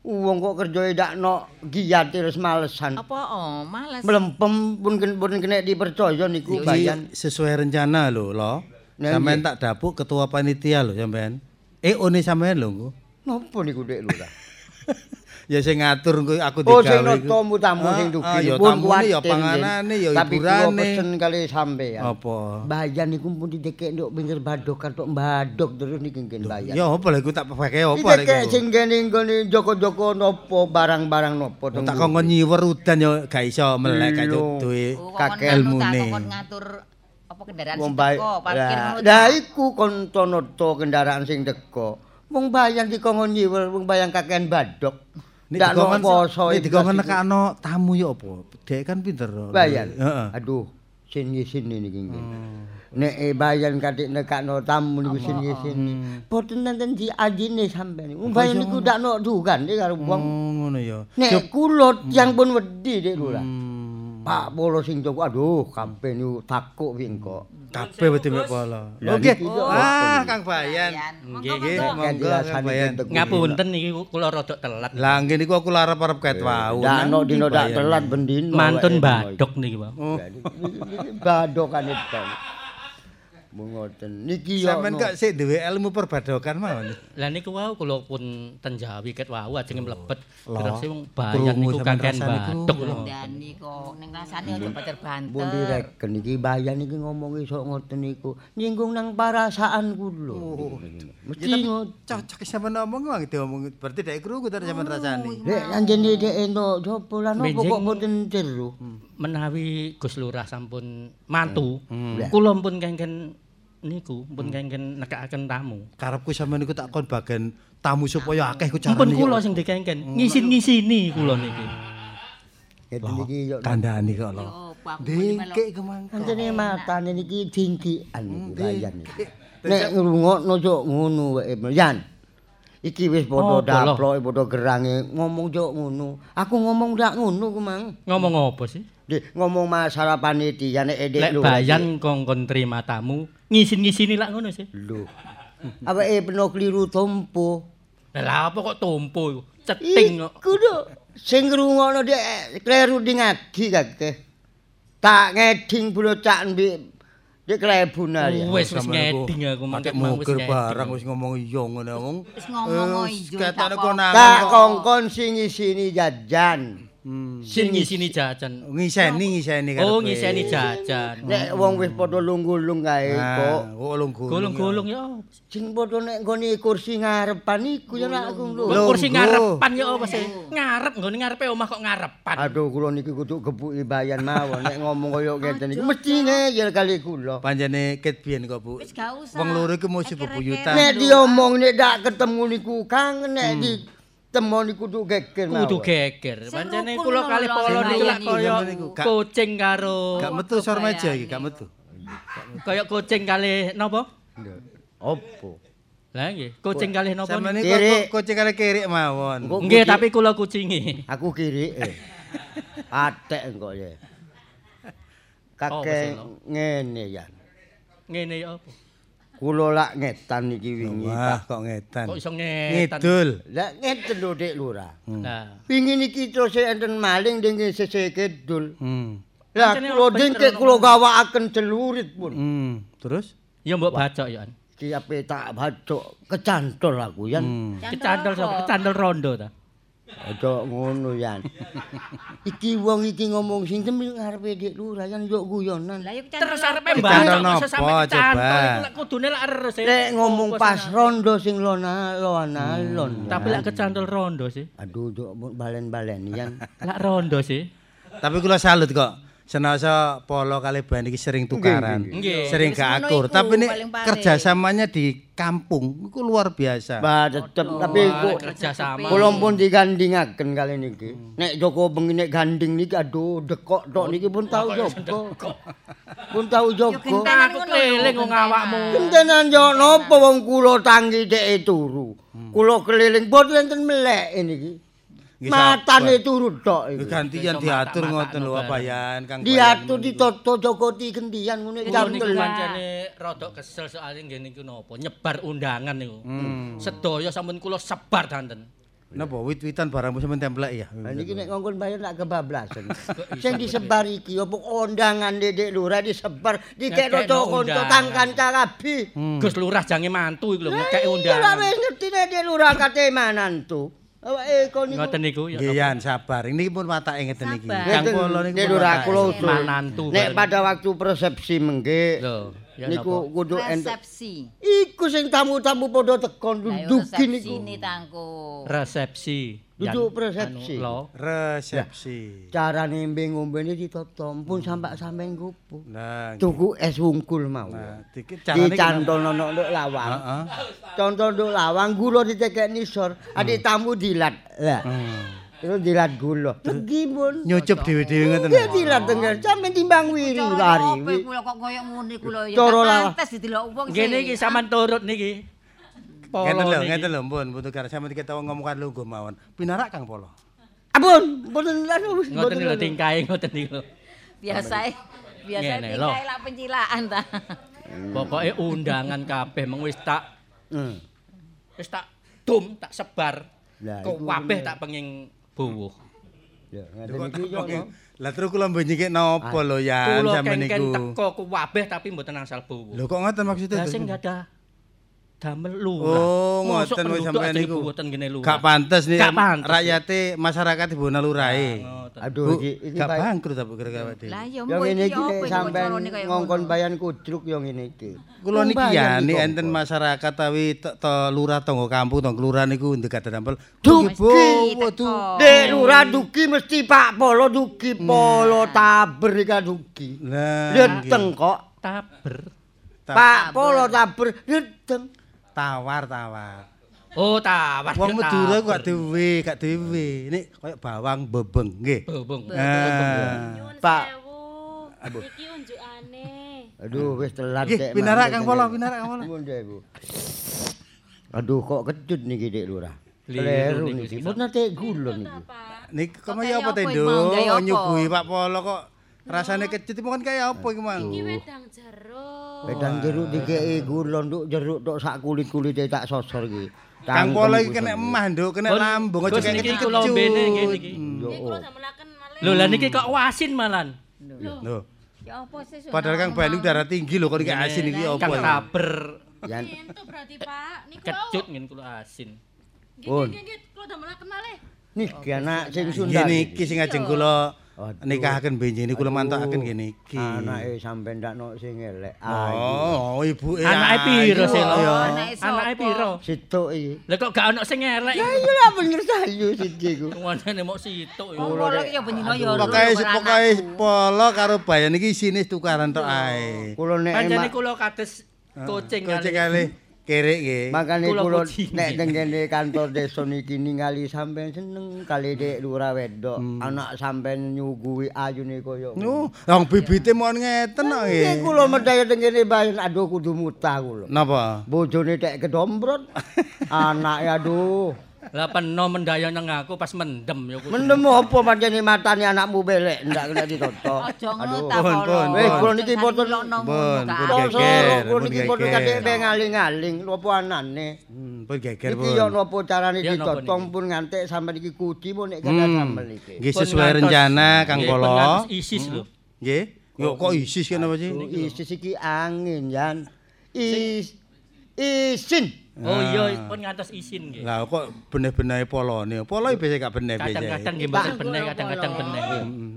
Wong kok kerja ndakno giat terus malesan. Apa oh, males. Melempem pun pun kena dipercaya niku Iki bayan. sesuai rencana lho, lo. Sampeyan tak dapuk ketua panitia lho sampean. Eh one sampean lho. Napa niku Dek Lurah? Ya sing ngatur engko aku Oh sing digawe. nata tamu sing Ah, dugi. ah, ya tamune, ya panganane, ya Tapi hiburane. pesen kali sampean. Apa? Bayan niku pun didekek nduk pinggir badokan tok mbadok terus niki ngen bayan. Ya apa lho iku tak pakai apa Didekek iku. sing kene nggone joko-joko nopo barang-barang nopo Oh, Tak kongkon nyiwer udan ya gak iso melek kaya duwe Oh, kakek ilmune. Kon ngatur apa kendaraan sing teko, parkir ngono. Lah iku kon tonoto kendaraan sing teko. Wong bayan dikongkon nyiwer wong bayang kakean badok. Nek poso nek iku. nekakno tamu ya apa? Dek kan pinter. Bayan. Heeh. Aduh, sini sini niki nggih. Nek eh, bayan katik nekakno tamu niku sini sini. Boten nenten diajine sampean. Wong niku ndak no dugan iki karo Oh, wong. ngono ya. Nek kula yang pun wedi Dik Lurah. Pak Polo sing Joko aduh kabeh niku takuk wing kok. Kabeh wedi mek. Lah, niki yo Ah, Kang Bayan. Nggih, Nggih, monggo Kang Bayan. Ngapunten iki kula rada telat. Lah ngene niku aku larap-arep ket wau. Ndak no Nang dino dak telat bendino. Mantun badok niki, Pak. Oh, Mengoten. Niki yo. sampean kok sik duwe ilmu perbadokan mawon. Lah niku wau kula pun tenjawi ket wau ajenge mlebet. Terus wong bayan krungu niku kakean lho. Ndani kok ning rasane aja pacar banter. Pun direken iki bayan iki ngomong iso ngoten niku. Nyinggung nang perasaan kula. Mesti tapi ngoten. cocok sampean ngomong wong diomong berarti dek krungu ta sampean rasane. Dek anjene dek eno jopo lan opo kok boten ceru. Menawi Gus Lurah sampun mantu, Hmm. kula pun kengken niku, pun kengken nekakaken tamu. Karepku sampean niku tak kon bagian tamu supaya akeh ku carane. Ampun ya. kula sing dikengken, ngisin-ngisini kula niki. Ngeten iki yo. kandhani kok lho. Oh, Dikik kemangko. Anjene matane niki dingkian niki bayan niki. Nek ngrungokno cuk ngono wae Yan. Iki wis Oh, padha bolos. daploke padha gerange ngomong cuk ngono. Aku ngomong ndak ngono ku mang. Ngomong apa sih? Ngomong masalah panitia nek edek Lek lho. bayan kongkon terima tamu, ngisin-ngisini lak ngono sih. Lho. Awake peno kliru tompo. Lah apa kok tumpu iku? Ceting kok. Iku lho. Sing ngrungokno dek kleru di ngagi kakeh. Tak ngeding bulocak mbek dek klebun ya. Wis wis Sampeyan ngeding aku mangkat mau wis barang wis ngomong iya ngono wong. Wis ngomong Eh, iya, Ketane tak kongkon sing isini jajan. Hmm. Sing ngisini jajan. Ngiseni ngiseni kan. Oh, ngiseni jajan. Nek wong wis padha lung-lung kae kok. kok ulung-gulung. Golong-golong ya. Sing padha nek nggone kursi ngarepan iku ya nek aku lho. Kursi Lungguh. ngarepan ya apa sih? Ngarep nggone ngarepe omah kok ngarepan. Aduh kula niki kudu gebuki bayan mawon nek ngomong kaya ngeten iki mesti ngeyel kali kula. Panjene ket biyen kok Bu. Wis gak usah. Wong loro iku mesti bebuyutan. Nek diomong nek dak ketemu niku kangen nek ditemoni kudu geger mawon. Kudu geger. Pancene kula kali polo niku lak kaya kucing karo Gak metu sor meja iki, gak metu. kaya kucing kali napa? Opo? Lah nggih, kucing kali napa? Sampeyan Kirik. kucing kali kirik mawon. Nggih, kucing- tapi kula kucingi. Aku kiri eh. Atek engko ya. Kakek ngene ya. Ngene ya apa? Kula lak ngetan iki wingi. Wah, kok ngetan. Kok iso ngetan? Ngidul. Lah ngeten lho Dik Lurah. Lah, Wingi niki terus enten maling ning sisih kidul. Hmm. Lah kula bener dingke kula gawakaken celurit pun. Hmm. Terus? ya mbok bacok ya. An. Ki ape tak bacok kecantol aku yan. Hmm. Kecantol sapa? Kecantol rondo ta. Aja ngono yan. iki wong iki ngomong sing temil ngarepe Dik Lurah yan yo guyonan. Terus arepe sampe kecantol coba? lek kudune lek res. e. Lek ngomong pas rondo sing lona lona lon. Tapi lek kecantol rondo sih. aduh yo balen-balen yan. Lek rondo sih. Tapi kula salut kok. Senasa Polo kali Ban iki sering tukaran. nggih. Sering gak akur. iku, Tapi ini kerjasamanya di kampung itu luar biasa. Bah tetep tapi Wah, kok kerja sama. Kula pun digandingaken kali niki. Nek Joko bengi nek ganding niki aduh dekok tok niki pun tau Joko. Pun tau Joko. Aku keliling wong awakmu. Gentenan yo napa wong kula tanggi deke turu. Kula keliling boten enten melek niki. Matane turu tok Iku gantian diatur ngoten lho Bayan Kang Diatur Bayan. ditoto Joko di gendian ngono Kula niku jam pancene rada kesel soalnya ngene niku napa nyebar undangan niku. Sedaya sampun kula sebar danten. Napa wit-witan barang sampeyan templek ya. Lah niki nek ngongkon bayar tak kebablasan. Sing disebar iki opo undangan Dedek Lurah disebar dikekno undangan. tangkan carabi. Gus Lurah jange mantu iki lho ngekeki Iya lah undangan. wis ngerti Dedek Lurah kate manantu. Awake kon niku Ngoten niku ya. Nggih sabar. Ini pun watake ngeten iki. Kang Polo niku kula usul. Manantu Nek pada waktu persepsi mengke Lho, niku kudu resepsi. Iku sing tamu-tamu padha duduki resepsi niku. tangku. resepsi. Duduk lho. Resepsi. Carane ngombe-ngombene ditata, pun sampak sampean kupu. Nah, Tuku es wungkul mau. nah, dikit carane Dicantol nono nduk lawang. Heeh. Contoh nduk lawang gula ditekek nisor, adik tamu dilat. Lah, Hmm. Terus dilat gula. Legi pun. Nyucup dhewe-dhewe ngoten. Nggih dilat tengger, sampean timbang wiri lari. Kula kok koyo ngene kula ya. Pantes didelok wong sih. Ngene iki sampean turut niki. Ngeten lho, ngeten lho, Mpun, Putu Kar sampeyan kita ngomong kan lungguh mawon. Pinarak Kang Polo. Ampun, mboten anu. Ngoten lho tingkae ngoten niku. biasae biasa Ngene lho. tingkae lak pencilaan ta. Pokoke undangan kabeh meng wis tak Hmm. wis tak dum tak sebar. Kok kabeh tak pengen buwuh. Ya, ngaten iki yo. no. Lah terus kula mbenyike napa lho ya Kula sampeyan kengken niku. teko kabeh tapi mboten angsal buwuh. Lho kok ngoten maksudnya? Lah sing Terus? Damel lurah. Oh, ngoten wis sampeyan niku. dibuwoten ngene lurah. Gak pantes nih Gak pantes. rakyate masyarakat ibu lurahe. Ngoten. Aduh Bu, iki iki gak bangkrut apa Pak Dik? Lah ya Yo mbok ngene iki iki sampean kaya ngongkon bayan kudruk yo ngene iki. Kula niki ya nek kok. enten masyarakat tawi te lurah tangga kampung tangga kelurahan niku ndek dampel. Duki, waduh. Dek lurah duki mesti Pak Polo duki Polo taber iki duki. Lah. Leteng kok. Taber. Ta- Pak Polo taber leteng. Tawar tawar. Oh, tawar. Wong Madura kok gak dhewe, gak dhewe. Nek koyo bawang bebeng nggih. Bobong. Ah. Pak. Iki unjukane. Aduh wis telat Nggih, Dek, pinarak Mak. Kang Polo, pinarak Kang Polo. Nuwun, Dek. Aduh kok kecut niki Dek Lurah. Kleru niki. Mboten nate gula niki. Nik Kok kaya kaya apa iki apa? Nyuguhi Pak Polo kok rasane kecut itu kan kaya apa iki, Mang? Iki wedang jeruk. Wedang jeruk dikeki gula nduk jeruk tok sak kulit-kulite tak sosor iki. Kang Polo iki kena emah, Nduk, kena lambung aja niki kecut. kula nggih niki. Yo, Iki kula oh. Lho lah niki kok wasin malan. Loh, Ya apa sih padahal Kang Bani darah tinggi lho kok iki asin iki apa? Kang iki? taber Yan. Entuk berarti, Pak. Niku kecut ngene kula asin. Nggih, Pun. nggih, nggih, kula damelaken malih. Niki anak sing Sunda. niki sing ajeng kula. Nikahaken benjene kula mantokaken nggih niki. Anake sampean ndak sing elek. Oh, ibuke. Anake piro sih lho? Ya. Anake piro? Situk iki. Lah kok gak ono sing elek. Ya iya lah bener sayu siji ku. Ngene mok situk Wong kula iki ya bendina ya lho, Pokoke pokoke polo karo bayan iki isine tukaran tok ae. Kula nek Pancene emak kula kados kucing Kucing kali. Kerek nggih. Makane Kula nek teng kene kantor desa niki ningali sampean seneng kali Dek Lurah wedok. Anak sampean nyuguhi ayune koyo. Nu, wong bibite mon ngeten kok Nggih nggih. kula medaya teng kene bayan aduh kudu mutah kula. Napa? Bojone tek kedomprot. Anake aduh. Lah peno mendaya nang aku pas mendem ya kudu. Mendem apa pancene matane anakmu belek ndak kena ditoto. Aja pun, Wis kula niki boten Pun, geger, kula niki boten kate ngaling-ngaling apa anane. Hmm, pun geger Iki pun. yo napa carane ditoto niki? pun ngantek sampe iki kuci pun nek kada Hmm. sambel iki. Nggih sesuai rencana Kang ngantos ISIS lho. Nggih. Yo kok isis kenapa sih? Isis iki angin, Yan. Is Isin. Oh iya, pun ngantos isin nggih. Lah kok benih-benih polone. Polo biasa gak benih biasa. Kadang-kadang nggih mboten benih, kadang-kadang benih.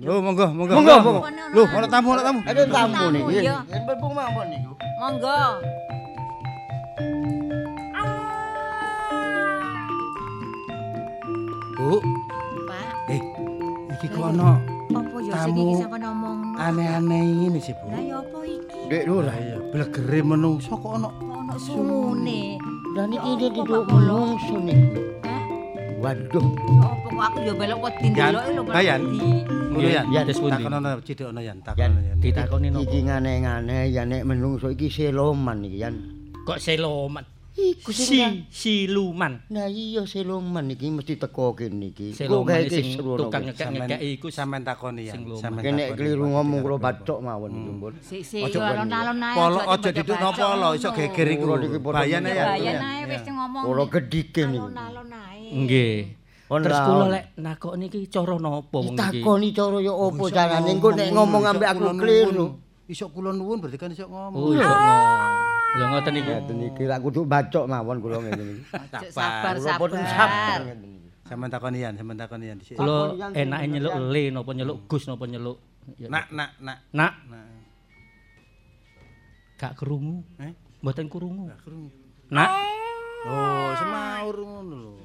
Oh, monggo, monggo. Monggo, monggo. Loh, ana tamu, ana tamu. Ada tamu nih. iya. Yen mlebu mawon niku. Monggo. Bu, Pak, eh iki kok ana apa ya sing Tamu iki sampe ngomong? aneh-aneh ini sih, Bu. Lah ya apa iki? Dek Lurah. Iya, blegere menungso kok ana Kok ono sumune? Dan iki dia duduk menungso niku. Hah? Waduh. Ya apa kok aku ya belok wedi Yan, ndeloke lho ya. Des pundi? Takon ana yan, takon ana yan. Ditakoni Iki nopo? ngane-ngane ya nek menungso iki seloman iki Yan. Kok seloman? Iku Si siluman. Nah iya seloman iki mesti teko kene iki. Sing serono tukang ngekek-ngekek iku sampean takoni ya. Sampean Kene takoni. keliru ngomong kula bacok mawon Hmm. sik Ojo yo ben. alon-alon ae. Polo aja aja dibaca didukno polo, iso geger iku. Bayan ya. Bayan ae wis ngomong. Kula gedike niku. Alon-alon ae. Nggih. Terus kula lek nakok niki cara napa wong iki? Takoni cara ya apa carane engko nek ngomong ambek aku keliru. Iso kula nuwun berarti kan iso ngomong. Oh, iso ngomong. Ya ngoten niku. Ngeten iki lak kudu bacok mawon kula ngene iki. Sabar sabar. sabar ngeten iki. Sampean takoni yan, sampean takoni yan dhisik. Kula enake nyeluk le napa nyeluk Gus napa nyeluk Nak, nak, nak. Nak, gak krungu. Eh? Mboten krungu. Krungu. Nak, Oh, semaur ngono lho.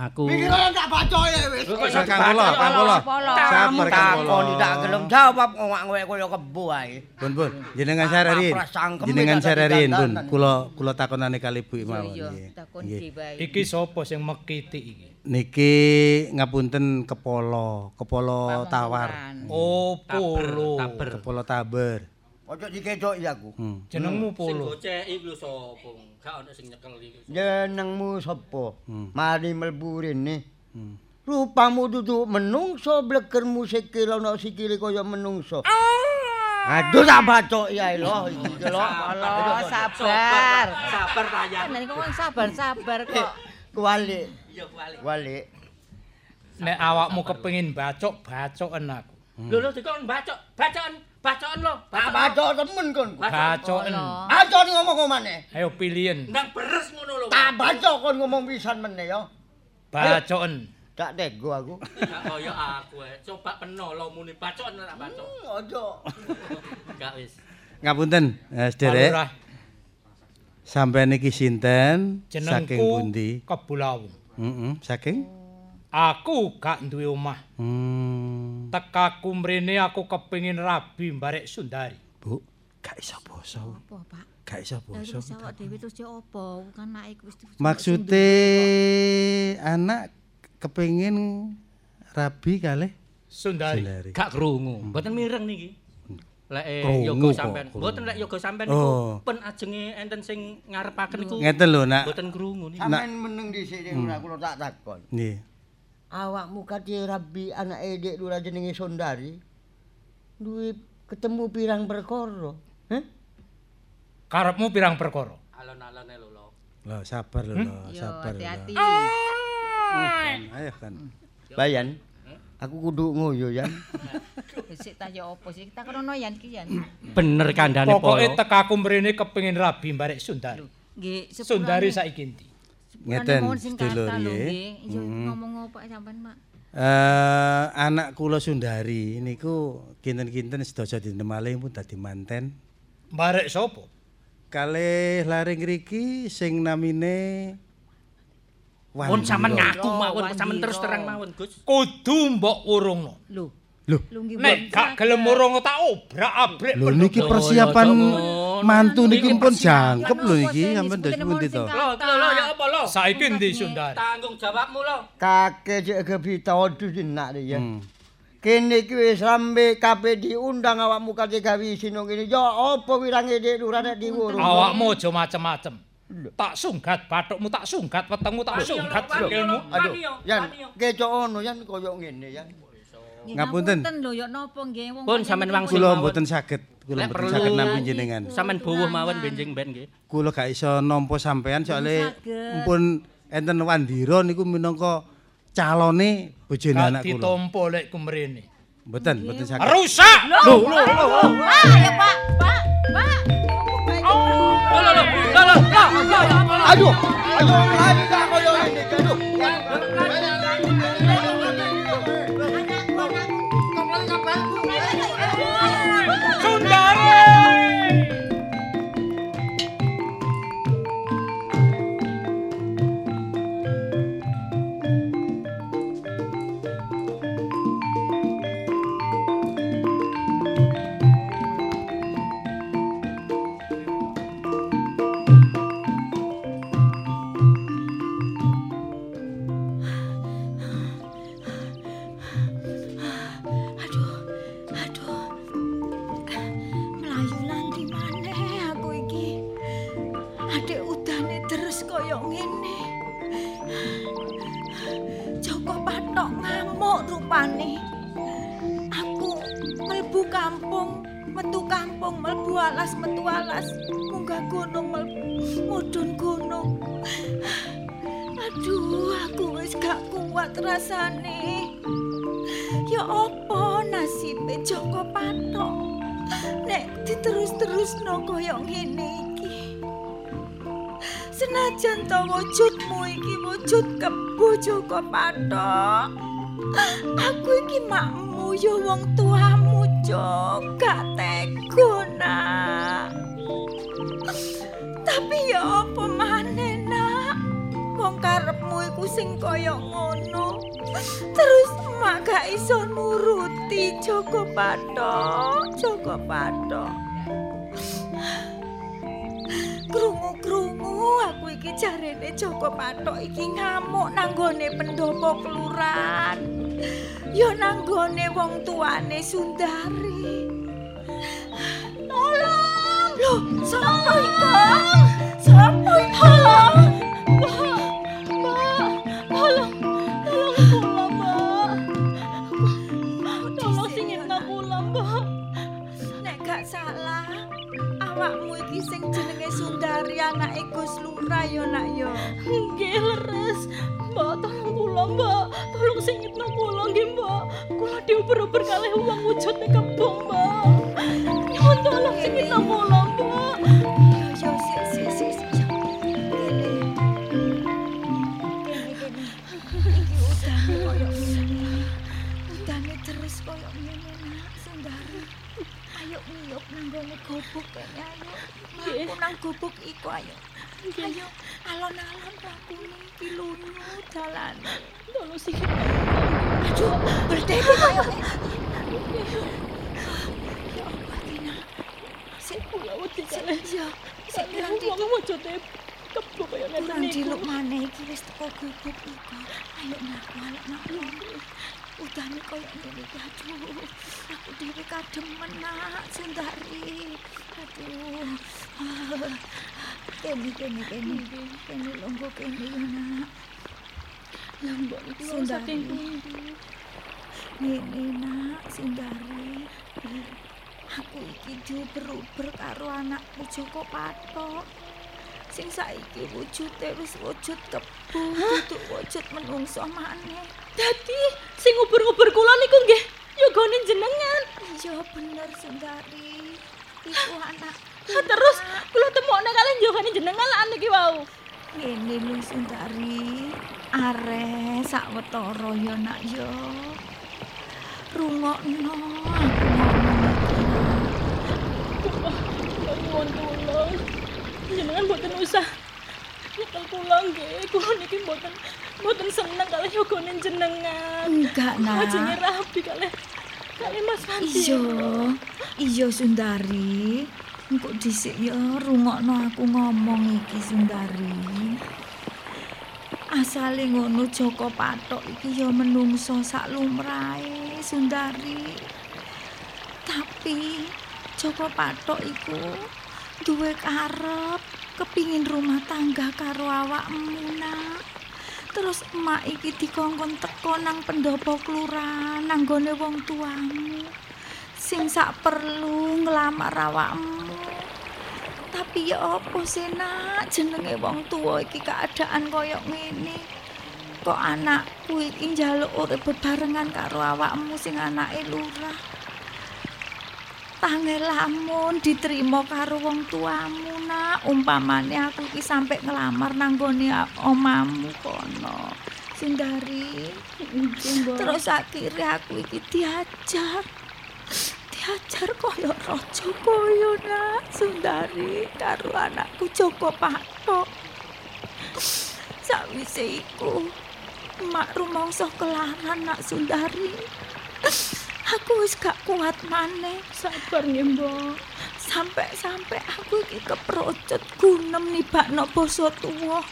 Aku Pikiran tak bacok ya wis. Kang kula, kang kula. Sabar kang kula. Takoni tak gelem jawab ngowak-ngowek kaya kebo ae. Pun pun, jenengan sangkem Jenengan pun. dandan. Kula kula takonane kali mawon. Takon di bae. Iki sapa sing mekiti iki? Niki ngapunten kepolo, kepolo tawar. Oh, polo. Kepolo taber. Ojo dikedoki aku. Hmm. Jenengmu Sing polo. goceki lho sapa? Gak ono sing nyekel iki. Jenengmu sapa? Hmm. Mari mlebu rene. Hmm. Rupamu duduk menungso blegermu sikil ana sikile kaya menungso. Aduh tak bacok ya lho iki lho. Allah, sabar. Sabar rayang. Kan kok sabar-sabar kok. Kuali. Iya kuali. Kuali. Nek awakmu kepengin bacok, bacoken aku. Lho lho dikon bacok, bacokan, bacokan lho. Tak bacok temen kon. Bacoken. Bacok ngomong ngomane. Ayo pilihan. Ndang beres ngono lho. Tak bacok kon ngomong pisan meneh ya. Bacoken. Tak tego aku. Gak kaya aku ae. Coba peno lo muni bacokan ora bacok. Ojo. Gak wis. Ngapunten, Sederek. Lurah, Sampeyan iki sinten? Saking jenengku pundi? Kebulawung. Heeh, saking? Aku gak duwe omah. Hmm. Tekaku mrene aku kepengin rabi barek Sundari. Bu, gak iso basa. Apa, Pak? Gak iso Lah basa. terus awak dhewe terus ya apa? Kan anake wis Maksude anak kepengin rabi kalih Sundari. Sundari. Gak krungu. Mboten mireng niki. Lek eh, yoga sampean. Mboten lek yoga sampean Oh. niku pen ajenge enten sing ngarepaken niku. Ngeten lho, Nak. Mboten krungu niku. Sampeyan meneng dhisik ning ora kula tak takon. Nggih. Awakmu kate rabi anake Dek Lurah jenenge Sondari. Duwe ketemu pirang perkara. Heh? Karepmu pirang perkara? Alon-alone lho lho. Sabar lho, Yo sabar. lho. hati-hati. Ayo kan. Bayan. Aku kudu ngoyo ya. Sik ta ya apa sih? Kita krono yan iki yan. Bener kandhane Pokoke polo. tekaku mrene kepengin rabi barek Sundari. Nggih, Sundari saiki ndi? Ngeten, sedulur nggih. Hmm. ngomong apa sampean, Mak? Eh, anak kula Sundari niku kinten-kinten sedasa dinten malih pun dadi manten. Barek sapa? Kalih lare ngriki sing namine Pun sampean ngaku mawon, sampean terus terang mawon, Gus. Kudu mbok urungno. Lho, lho. Nek gak gelem urung tak obrak-abrik lho niki persiapan mantu niki pun jangkep lho iki sampean dadi pundi to. Lho, lho, lho, ya Saiki ndi Sundari? Tanggung jawabmu lho. Kakek cek gebita odus nak ya. Hmm. Kene iki wis rambe kabeh diundang awakmu kate gawe isin nang kene. Ya apa wirange Dek Lurah nek diwurung. Awakmu aja macem-macem. Tak sunggat bathukmu, tak sunggat wetengmu, tak sunggat sikilmu. Aduh, Yan, kecok ono yan kaya ngene yan. Nggih, Ngapunten. lho ya napa nggih wong. Pun sampean ngene wangsul. Kula mboten saged, kula perlu- saged nampi jenengan. Sampean buwuh mawon benjing ben nggih. Kula gak iso nampa sampean soalnya saged. pun enten Wandira niku minangka calone bojone anak kula. ditompo lek kumrene. Mboten, mboten saged. Rusak! Lho, lho, lho. Ah, ya Pak, Pak, Pak. Lho lho lho, lho lho Aduh, ayo lari tak koyo ngene. Aduh. Aduh, alas, metu alas, munggah gunung, mudhun gunung. Aduh, aku wis gak kuat rasane. Ya apa nasibe Joko Patok? Nek diterus-terusno kaya ngene iki. Senajan to wujudmu iki wujud kebo Joko Patok. Aku iki makmu ya wong tuamu, Jok. Gak tega, Nak. Tapi ya apa maneh, Nak? Wong karepmu iku sing kaya ngono. Terus mak gak iso nuruti Joko Patok, Joko Patok. Krungu-krungu aku iki jarene Joko Patok iki ngamuk nanggone pendopo kelurahan. Ya nanggone wong tuane Sundari. Tolong! Loh, sapa iku? Sapa iku? Tolong, salah, awakmu iki sing jenenge Sundari anake Gus Lurah ya, Nak ya. Nggih, leres. Mbak, tolong kula, Mbak. Tolong Mbak. Kula dioper-oper kalih wong wujud ning kebon, Mbak. Nyuwun tolong Mbak. Iki udane koyo. Udane terus koyo ngene, Nak. Ayo ngiyup nang gone gobok kene ayo. Mlaku nang gobok iku ayo. Ayo alon-alon mlakune iki lunyu dalane. Tolong sih. Aduh, berdiri koyo ngene. Ya Allah, Tina. Sik kula wedi kalih. Ya, sik nganti wong wujude kebo kaya ngene iki. Diluk maneh iki wis teko gobok iku. Ayo mlaku alon-alon. Udane koyo ngene iki aduh. Aku dhewe kademen nak Sundari. Aduh. Kene kene kene. Kene longgo kene ya nak. Iki wong saking pundi? Ngene nak Sundari. Aku iki dioper-oper karo anakku Joko Patok. Sing saiki wujude wis wujud kebo, duduk wujud menungso maneh. Dadi sing uber-uber kula niku nggih yogane jenengan. Iya bener Sundari. Iku anak. Terus kula temokne kalih yogane jenengan lan niki wau. Ngene lho Sundari. Are sawetara ya nak ya. Rungokno aku ngomong Nyuwun tulung. Jenengan mboten usah nyekel kula nggih. Kula niki mboten mboten seneng kalih yogane jenengan. Enggak, Nak. Ajenge rabi kalih kalih Mas Wanti. Iya, iya Sundari. Engko dhisik ya rungokno aku ngomong iki Sundari. Asale ngono Joko Patok iki ya menungso sak lumrahe Sundari. Tapi Joko Patok iku duwe karep kepingin rumah tangga karo awakmu nak. Terus emak iki dikongkon teko nang pendopo kelurahan nang gone wong tuamu. Sing sak perlu nglamar awakmu. Tapi ya apa sih nak jenenge wong tua iki keadaan koyo ngene. Kok anakku iki njaluk urip bebarengan karo awakmu sing anake lurah. Tangel lamun diterima karo wong tuamu nak, umpamane aku iki sampe ngelamar nang gone omamu kono. Sindari. Terus akhirnya aku iki diajar. Diajar kaya raja kaya nak, Sundari karo anakku Joko Patok. Sawise iku, mak rumangsa kelaran nak Sundari. Aku wis gak kuat maneh. Sabar nggih, Mbok. Sampai-sampai aku iki keprocot gunem nibakno basa tuwa.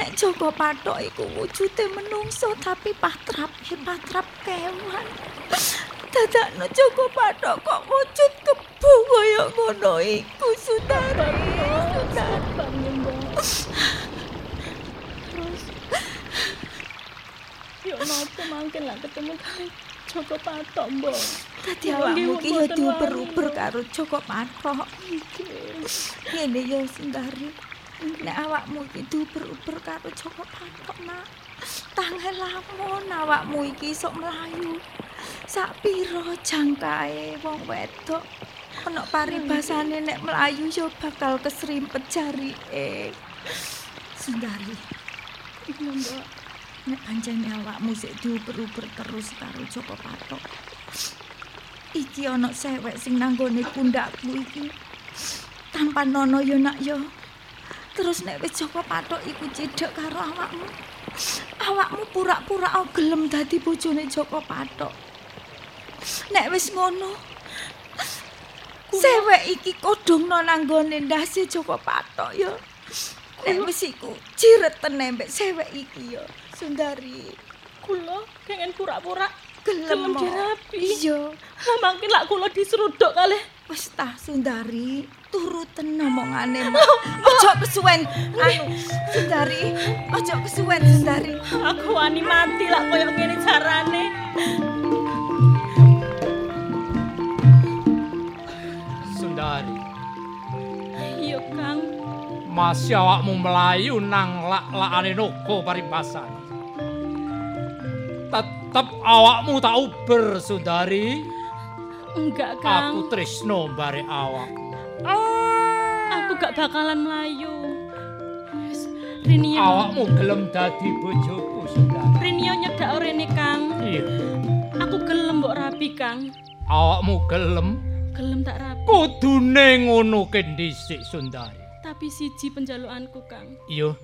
Nek Joko Patok iku wujude menungso tapi patrap patrap kewan. Dadakno Joko Patok kok wujud kebu kaya ngono iku Mbok. Terus Yo napa mangken lah ketemu kali Joko Patok, Mbok. Dadi awakmu iki ya diuber-uber karo Joko Patok. Ngene ya Sundari. Nek awakmu iki diuber-uber karo Joko Patok, Nak. Tangel lamun awakmu iki sok mlayu. Sak pira jangkae wong wedok. Ana paribasane nek mlayu ya bakal kesrimpet jarike. Sundari. Iya, Mbok. Nek pancen awakmu sik diuber-uber terus karo Joko Patok. Iki ana sewek sing nanggone pundakku iki. Tanpa nono yo nak yo. Terus nek wis Joko Patok iku cedhek karo awakmu. Awakmu pura-pura gelem dadi bojone Joko Patok. Nek wis ngono, sewek iki kodongno nanggone ndase Joko Patok yo. Nek wis iku cireten mbek sewek iki yo. Sundari, Kula kengen pura-pura gelem dirapi. Iya. Mangke lak kula diseruduk kalih Wis tah Sundari, turuten omongane Mak. Ojo kesuwen. Anu, Sundari, ojo kesuwen Sundari. Aku wani mati lak koyo ngene carane. Sundari, Iya, Kang. masih awakmu melayu nang lak-lakane naga paribasan. Tetep awakmu tak uber, Sundari. Enggak, Aku Kang. tresno bare awak. Gak bakalan melayu. Rinio. Awakmu gelem dadi bojoku, Sundari. Rinio nyedak rene, Kang. Iya. Aku gelem mbok rapi, Kang. Awakmu gelem Gelem tak rapi. kudune ngono ke dhisik, Sundari. Tapi siji penjalukanku, Kang. Iya,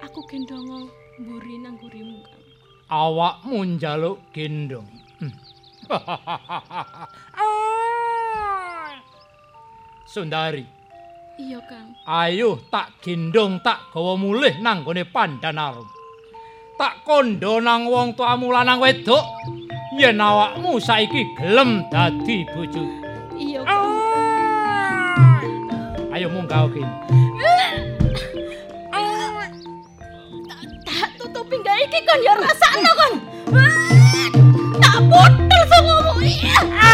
Aku gendongo mburi nang gurimu, Kang. awakmu njaluk gendong. Hmm. Sundari, Iya, Kang. Ayo tak gendong tak gawa mulih nang gone Pandanarum. Tak kondo nang wong tuamu lanang wedok. Yen awakmu saiki gelem dadi bojo. Iya, ah! Kang. Ayo munggah kene. Iki kon ya rasakno kon. Ah! Tak putel sing ngomong. Iya.